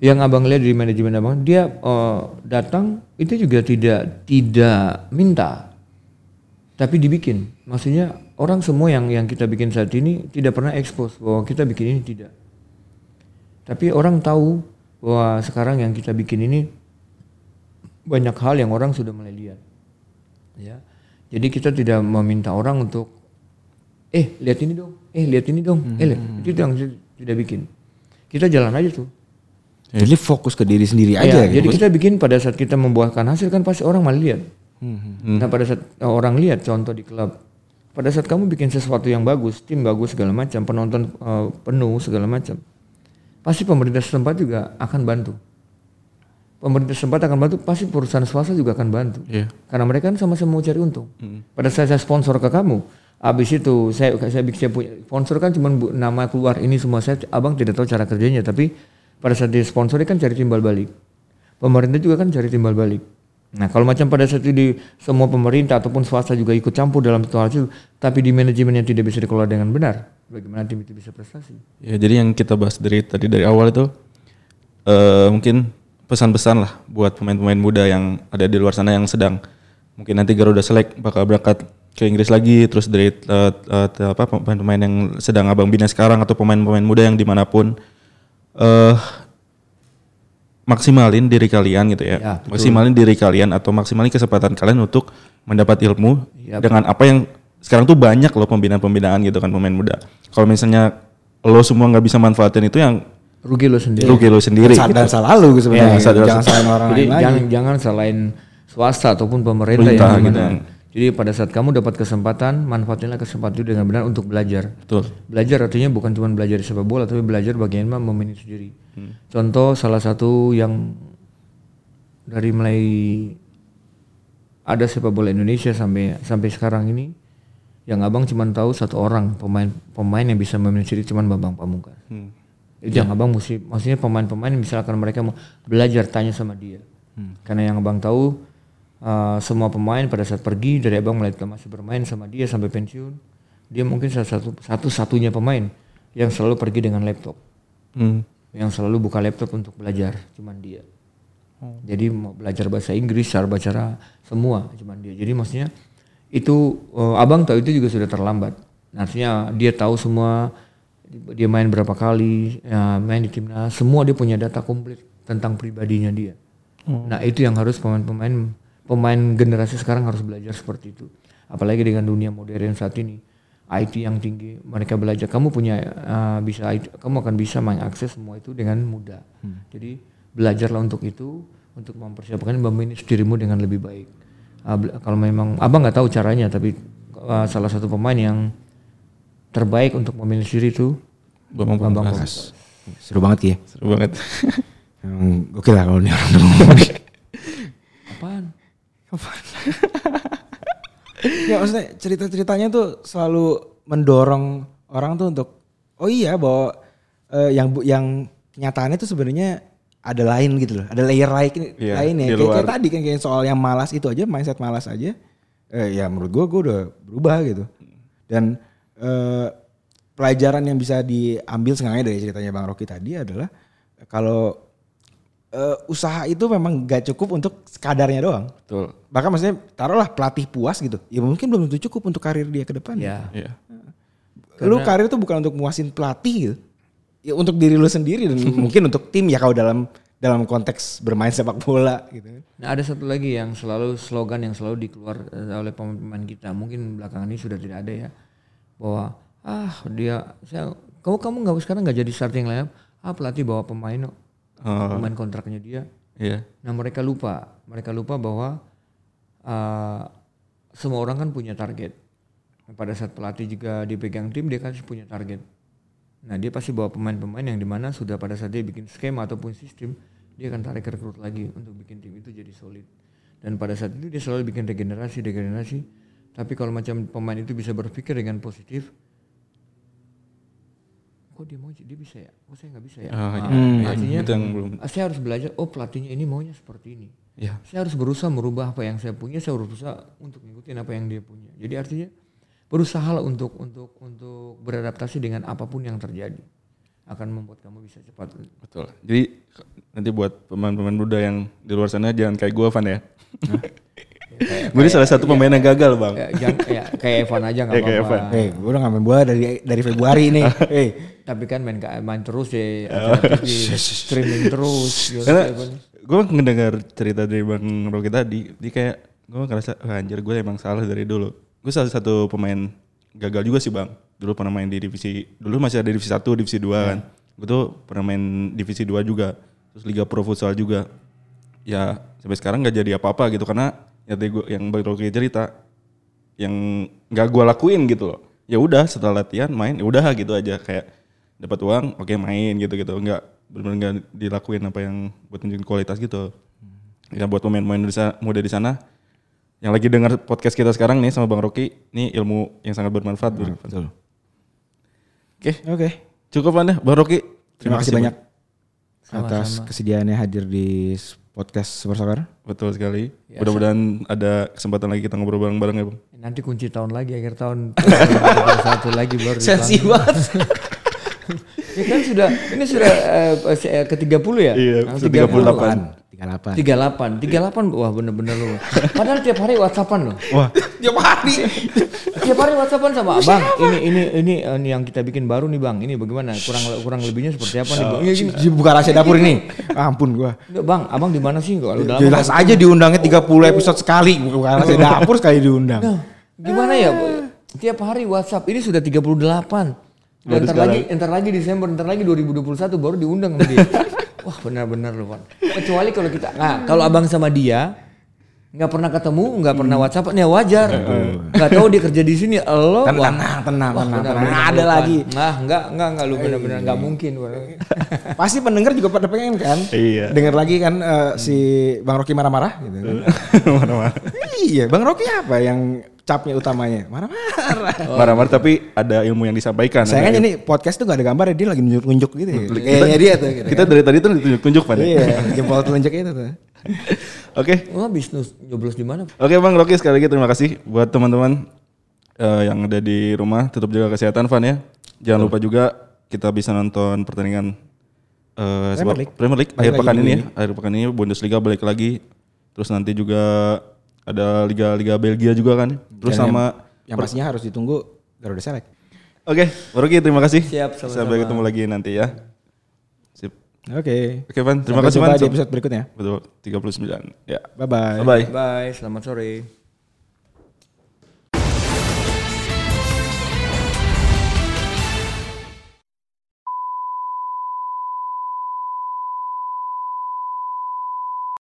yang abang lihat di manajemen abang, dia eh, datang itu juga tidak tidak minta, tapi dibikin. Maksudnya orang semua yang yang kita bikin saat ini tidak pernah expose bahwa kita bikin ini tidak. Tapi orang tahu bahwa sekarang yang kita bikin ini banyak hal yang orang sudah mulai lihat. Ya. Jadi kita tidak meminta orang untuk eh lihat ini dong, eh lihat ini dong, eh lihat. itu yang kita tidak bikin. Kita jalan aja tuh. Jadi fokus ke diri sendiri Ya, aja gitu. jadi kita bikin pada saat kita membuahkan hasil kan pasti orang malah lihat. Hmm, Nah pada saat orang lihat contoh di klub, pada saat kamu bikin sesuatu yang bagus, tim bagus segala macam, penonton eh, penuh segala macam, pasti pemerintah setempat juga akan bantu. Pemerintah setempat akan bantu, pasti perusahaan swasta juga akan bantu. Iya. Karena mereka kan sama-sama mau cari untung. Pada saat saya sponsor ke kamu, habis itu saya saya bikin saya punya sponsor kan cuma nama keluar ini semua saya abang tidak tahu cara kerjanya tapi pada saat dia sponsori kan cari timbal balik. Pemerintah juga kan cari timbal balik. Nah kalau macam pada saat itu semua pemerintah ataupun swasta juga ikut campur dalam itu, tapi di manajemen yang tidak bisa dikelola dengan benar, bagaimana tim itu bisa prestasi? Ya, jadi yang kita bahas dari tadi dari awal itu eh mungkin pesan-pesan lah buat pemain-pemain muda yang ada di luar sana yang sedang mungkin nanti Garuda Select bakal berangkat ke Inggris lagi terus dari eh, eh, apa pemain-pemain yang sedang abang bina sekarang atau pemain-pemain muda yang di mana pun eh maksimalin diri kalian gitu ya, Ya, betul. maksimalin diri kalian atau maksimalin kesempatan kalian untuk mendapat ilmu Ya, dengan apa yang sekarang tuh banyak loh pembinaan-pembinaan gitu kan pemain muda. Kalau misalnya lo semua nggak bisa manfaatin itu yang Rugi lo sendiri. rugi lo sendiri. Sa- dan salah lu sebenarnya. Iya, sadar- jangan salahin orang lain lagi. jangan jangan selain swasta ataupun pemerintah Pemerintah yang gitu. Jadi pada saat kamu dapat kesempatan, manfaatinlah kesempatan itu dengan benar untuk belajar. Betul. Belajar artinya bukan cuma belajar sepak bola, tapi belajar bagaimana memanage diri. Contoh salah satu yang dari mulai ada sepak bola Indonesia sampai sampai sekarang ini, yang abang cuma tahu satu orang pemain pemain yang bisa memanage diri cuma Bambang Pamungkas. Hmm. Itu yang abang mesti, maksudnya pemain-pemain misalkan mereka mau belajar tanya sama dia. Karena yang abang tahu uh, semua pemain pada saat pergi dari abang mulai masih bermain sama dia sampai pensiun, dia mungkin salah satu satu satunya pemain yang selalu pergi dengan laptop, Hmm. yang selalu buka laptop untuk belajar, cuman dia. Jadi mau belajar bahasa Inggris, cara bicara semua cuman dia. Jadi maksudnya itu uh, abang tahu itu juga sudah terlambat. Artinya dia tahu semua dia main berapa kali, ya, main di timnas, semua dia punya data komplit tentang pribadinya dia. Nah itu yang harus pemain-pemain pemain generasi sekarang harus belajar seperti itu. Apalagi dengan dunia modern saat ini, IT yang tinggi, mereka belajar. Kamu punya uh, bisa IT, kamu akan bisa mengakses semua itu dengan mudah. Jadi belajarlah untuk itu, untuk mempersiapkan memanage dirimu dengan lebih baik. Uh, kalau memang abang nggak tahu caranya, tapi uh, salah satu pemain yang terbaik untuk memanage diri itu Bambang Bambang Pamungkas. Seru banget ya. Seru banget. Emang gokil lah kalau ini orang. Apaan? ya maksudnya cerita-ceritanya tuh selalu mendorong orang tuh untuk oh iya bahwa eh, yang bu- yang kenyataannya tuh sebenarnya ada lain gitu loh, ada layer lain Iya, lain ya. Kayak, kayak tadi kan kayak soal yang malas itu aja, mindset malas aja. Eh, ya menurut gua gua udah berubah gitu. Dan eh, pelajaran yang bisa diambil sengaja dari ceritanya Bang Rocky tadi adalah kalau eh, usaha itu memang gak cukup untuk kadarnya doang. Betul. Bahkan maksudnya taruhlah pelatih puas gitu. Ya mungkin belum tentu cukup untuk karir dia ke depan. Ya. Iya. Lu karir tuh bukan untuk muasin pelatih gitu. Ya untuk diri lu sendiri dan mungkin untuk tim ya kalau dalam dalam konteks bermain sepak bola gitu. Nah ada satu lagi yang selalu slogan yang selalu dikeluar eh, oleh pemain-pemain kita. Mungkin belakangan ini sudah tidak ada ya. Bahwa ah dia saya kamu kamu nggak sekarang nggak jadi starting lineup. Ah pelatih bawa pemain Oh, pemain kontraknya dia. iya. Nah mereka lupa, mereka lupa bahwa uh, semua orang kan punya target. Pada saat pelatih juga dipegang tim dia kasih punya target. Nah dia pasti bawa pemain-pemain yang di mana sudah pada saat dia bikin skema ataupun sistem dia akan tarik rekrut lagi untuk bikin tim itu jadi solid. Dan pada saat itu dia selalu bikin regenerasi, regenerasi. Tapi kalau macam pemain itu bisa berpikir dengan positif, kok dia mau dia bisa ya kok saya nggak bisa ya Oh, Nah, artinya yang belum. ah, saya harus belajar oh pelatihnya ini maunya seperti ini Ya. saya harus berusaha merubah apa yang saya punya saya harus berusaha untuk ngikutin apa yang dia punya jadi artinya berusaha untuk untuk untuk beradaptasi dengan apa pun yang terjadi akan membuat kamu bisa cepat Betul. Jadi nanti buat pemain-pemain muda yang di luar sana jangan kayak gue Van ya. Gue ini salah satu pemain yang gagal bang. ya, jangan, ya, kayak Evan aja nggak Ya, kayak apa-apa Evan. Hei, gue udah main bola dari dari Februari nih. Hei, tapi kan main main terus ya Oh, streaming terus gitu. Karena gue ngedengar cerita dari bang Rocky tadi, dia kayak gue ngerasa "Wah, anjir gue emang salah dari dulu. Gue salah satu pemain gagal juga sih bang. Dulu pernah main di divisi, dulu masih ada divisi 1, divisi 2 kan. Gue tuh pernah main divisi 2 juga. Terus Liga Pro Futsal juga. Ya sampai sekarang nggak jadi apa-apa gitu karena ya tadi gua, yang bang Rocky cerita yang nggak gue lakuin gitu loh. Ya udah setelah latihan main, ya udah gitu aja kayak dapat uang, oke main gitu gitu. Nggak benar-benar nggak dilakuin apa yang buat tunjukin kualitas gitu. Ya buat pemain-pemain di sana- muda di sana yang lagi dengar podcast kita sekarang nih sama Bang Rocky, ini ilmu yang sangat bermanfaat. Betul. Oke, Oke, cukup Anda, Bang Rocky. terima kasih banyak atas kesediaannya hadir di podcast Super Soccer. Betul sekali. Mudah-mudahan ada kesempatan lagi kita ngobrol bareng-bareng ya, Bang. nanti kunci tahun lagi akhir tahun satu lagi baru Sensi banget. ya kan sudah ini sudah eh, ke 30 ya Iya, Nah, sudah 38. 38 38 wah bener-bener loh padahal tiap hari whatsappan loh Wah, Tiap hari. Tiap hari whatsappan sama abang ini ini ini ini yang kita bikin baru nih bang. Ini bagaimana? Kurang kurang lebihnya seperti apa nih bang? Iya. Dia buka rahasia dapur ini. Ah, ampun gua. Enggak, bang. Abang di mana sih? Kalau udah lama Jelas aja diundangnya 30 episode sekali. Bukan rahasia dapur sekali diundang. Nah, gimana ya Bu? tiap hari WhatsApp. Ini sudah 38 dan ntar lagi ntar lagi Desember ntar lagi 2021 baru diundang sama dia. Wah benar-benar loh kecuali kalau kita nah kalau abang sama dia nggak pernah ketemu nggak pernah WhatsApp ya wajar nggak tahu dia kerja di sini lo Tenang, wah, tenang, tenang, wah, tenang, benar-benar tenang. Ada lagi. nah nggak nggak nggak lu benar-benar nggak mungkin. Pasti pendengar juga pada pengen kan? Iya. Dengar lagi kan eh, si Bang Rocky marah-marah gitu kan. marah-marah. iya, Bang Rocky apa yang capnya utamanya? Marah-marah. Marah-marah tapi ada ilmu yang disampaikan. Saya kan ini podcast tuh gak ada gambar dia lagi nunjuk-nunjuk gitu. ya. Kayaknya dia tuh gitu. Kita dari tadi tuh ditunjuk-tunjuk pada. Iya, jempol telunjuk itu tuh. Oke. wah bisnis nyoblos di mana Oke Bang Rocky sekali lagi terima kasih buat teman-teman eh, yang ada di rumah tetap jaga kesehatan Van ya. Jangan lupa juga kita bisa nonton pertandingan eh, Premier sepak- League. Premier League akhir pekan ini ya. Akhir pekan ini Bundesliga balik lagi. Terus nanti juga ada liga-liga Belgia juga kan. Terus Dan sama Yang pastinya harus ditunggu Garuda Select. Oke, Bang Rocky terima kasih. Siap, sama-sama. Sampai ketemu lagi nanti ya. Oke. Oke Van, terima Sampai kasih jumpa Van. di episode berikutnya. Betul, 39. Ya. Bye-bye. Bye bye. bye selamat sore